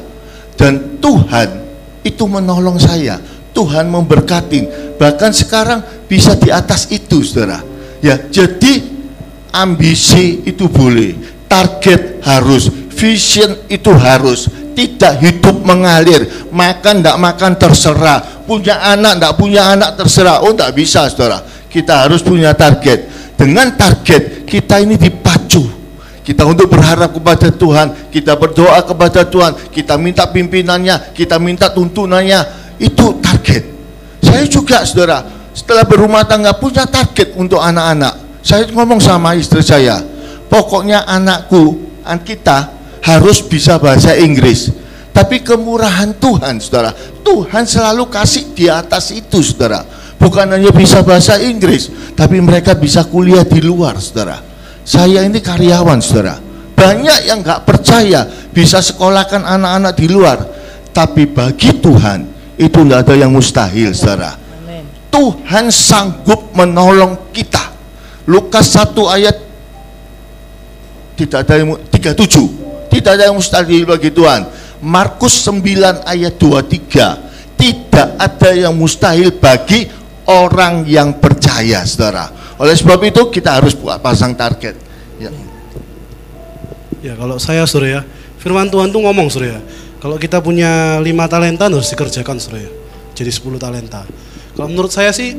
Dan Tuhan itu menolong saya. Tuhan memberkati. Bahkan sekarang bisa di atas itu saudara. Ya jadi ambisi itu boleh. Target harus vision itu harus tidak hidup mengalir. Makan tidak makan terserah. Punya anak tidak punya anak terserah. Oh tidak bisa saudara. Kita harus punya target. Dengan target kita ini dipacu. Kita untuk berharap kepada Tuhan, kita berdoa kepada Tuhan, kita minta pimpinannya, kita minta tuntunannya. Itu target. Saya juga saudara, setelah berumah tangga punya target untuk anak-anak. Saya ngomong sama istri saya, pokoknya anakku, anak kita harus bisa bahasa Inggris. Tapi kemurahan Tuhan, saudara, Tuhan selalu kasih di atas itu, saudara. Bukan hanya bisa bahasa Inggris, tapi mereka bisa kuliah di luar, saudara saya ini karyawan saudara. Banyak yang nggak percaya bisa sekolahkan anak-anak di luar. Tapi bagi Tuhan itu nggak ada yang mustahil saudara. Tuhan sanggup menolong kita. Lukas 1 ayat tidak ada yang 37. Tidak ada yang mustahil bagi Tuhan. Markus 9 ayat 23. Tidak ada yang mustahil bagi orang yang percaya, saudara. Oleh sebab itu kita harus buat pasang target. Ya. Ya kalau saya sore ya, firman Tuhan tuh ngomong sore ya, kalau kita punya lima talenta harus dikerjakan sore ya, jadi 10 talenta. Kalau menurut saya sih,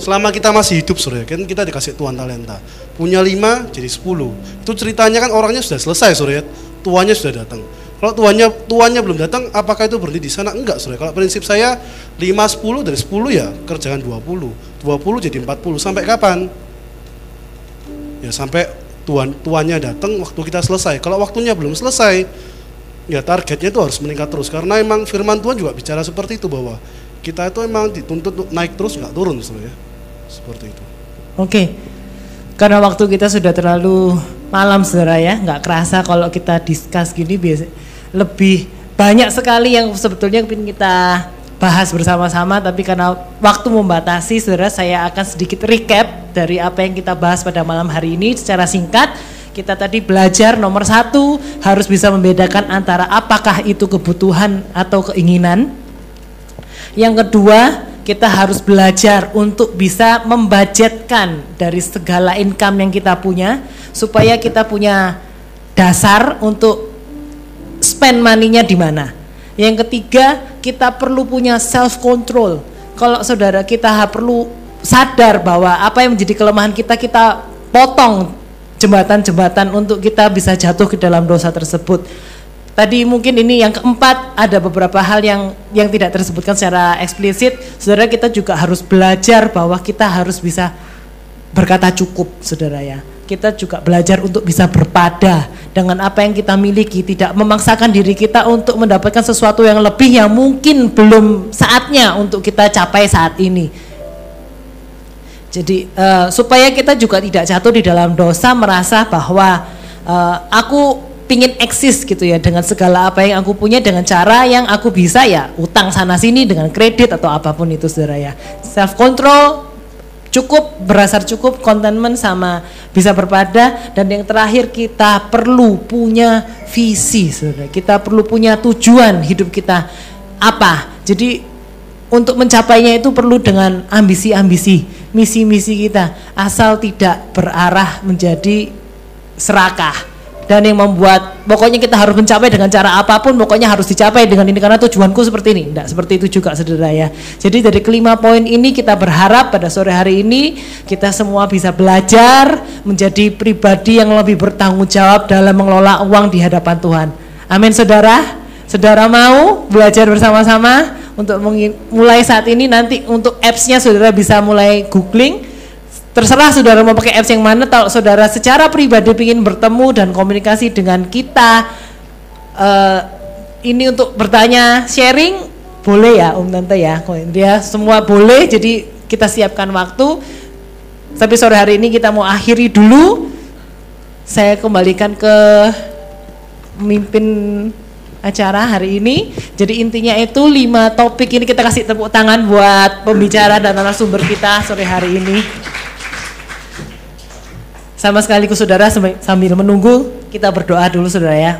selama kita masih hidup sore kan kita dikasih Tuhan talenta. Punya lima jadi 10. Itu ceritanya kan orangnya sudah selesai sore ya, tuannya sudah datang. Kalau tuannya tuannya belum datang, apakah itu berhenti di sana? Enggak, Saudara. Kalau prinsip saya 5 10 dari 10 ya kerjakan 20. 20 jadi 40 sampai kapan? Ya sampai tuan tuannya datang waktu kita selesai. Kalau waktunya belum selesai, ya targetnya itu harus meningkat terus karena emang firman Tuhan juga bicara seperti itu bahwa kita itu emang dituntut naik terus nggak turun ya. Seperti itu. Oke. Karena waktu kita sudah terlalu malam saudara ya, nggak kerasa kalau kita diskus gini biasa lebih banyak sekali yang sebetulnya ingin kita bahas bersama-sama. Tapi karena waktu membatasi saudara saya akan sedikit recap dari apa yang kita bahas pada malam hari ini. Secara singkat kita tadi belajar nomor satu harus bisa membedakan antara apakah itu kebutuhan atau keinginan. Yang kedua kita harus belajar untuk bisa membudgetkan dari segala income yang kita punya supaya kita punya dasar untuk spend money-nya di mana yang ketiga, kita perlu punya self control. Kalau saudara kita perlu sadar bahwa apa yang menjadi kelemahan kita kita potong jembatan-jembatan untuk kita bisa jatuh ke dalam dosa tersebut. Tadi mungkin ini yang keempat ada beberapa hal yang yang tidak tersebutkan secara eksplisit. Saudara kita juga harus belajar bahwa kita harus bisa berkata cukup, saudara ya kita juga belajar untuk bisa berpada dengan apa yang kita miliki, tidak memaksakan diri kita untuk mendapatkan sesuatu yang lebih yang mungkin belum saatnya untuk kita capai saat ini. Jadi uh, supaya kita juga tidak jatuh di dalam dosa merasa bahwa uh, aku pingin eksis gitu ya dengan segala apa yang aku punya dengan cara yang aku bisa ya utang sana sini dengan kredit atau apa pun itu saudara ya. Self control cukup berasar cukup contentment sama bisa berpada. Dan yang terakhir kita perlu punya visi saudara. Kita perlu punya tujuan hidup kita apa. Jadi untuk mencapainya itu perlu dengan ambisi-ambisi misi-misi kita. Asal tidak berarah menjadi serakah dan yang membuat pokoknya kita harus mencapai dengan cara apa pun pokoknya harus dicapai dengan ini karena tujuanku seperti ini. Tidak seperti itu juga saudara ya. Jadi dari kelima poin ini kita berharap pada sore hari ini kita semua bisa belajar menjadi pribadi yang lebih bertanggung jawab dalam mengelola uang di hadapan Tuhan. Amin saudara. Saudara mau belajar bersama-sama untuk mulai saat ini nanti untuk appsnya saudara bisa mulai googling Terserah saudara mau pakai apps yang mana, kalau saudara secara pribadi ingin bertemu dan komunikasi dengan kita, uh, ini untuk bertanya, sharing, boleh ya Om Tante ya, dia semua boleh, jadi kita siapkan waktu. Tapi sore hari ini kita mau akhiri dulu. Saya kembalikan ke pemimpin acara hari ini. Jadi intinya itu lima topik ini kita kasih tepuk tangan buat pembicara dan narasumber kita sore hari ini. Sama sekali saudara sambil menunggu kita berdoa dulu saudara ya.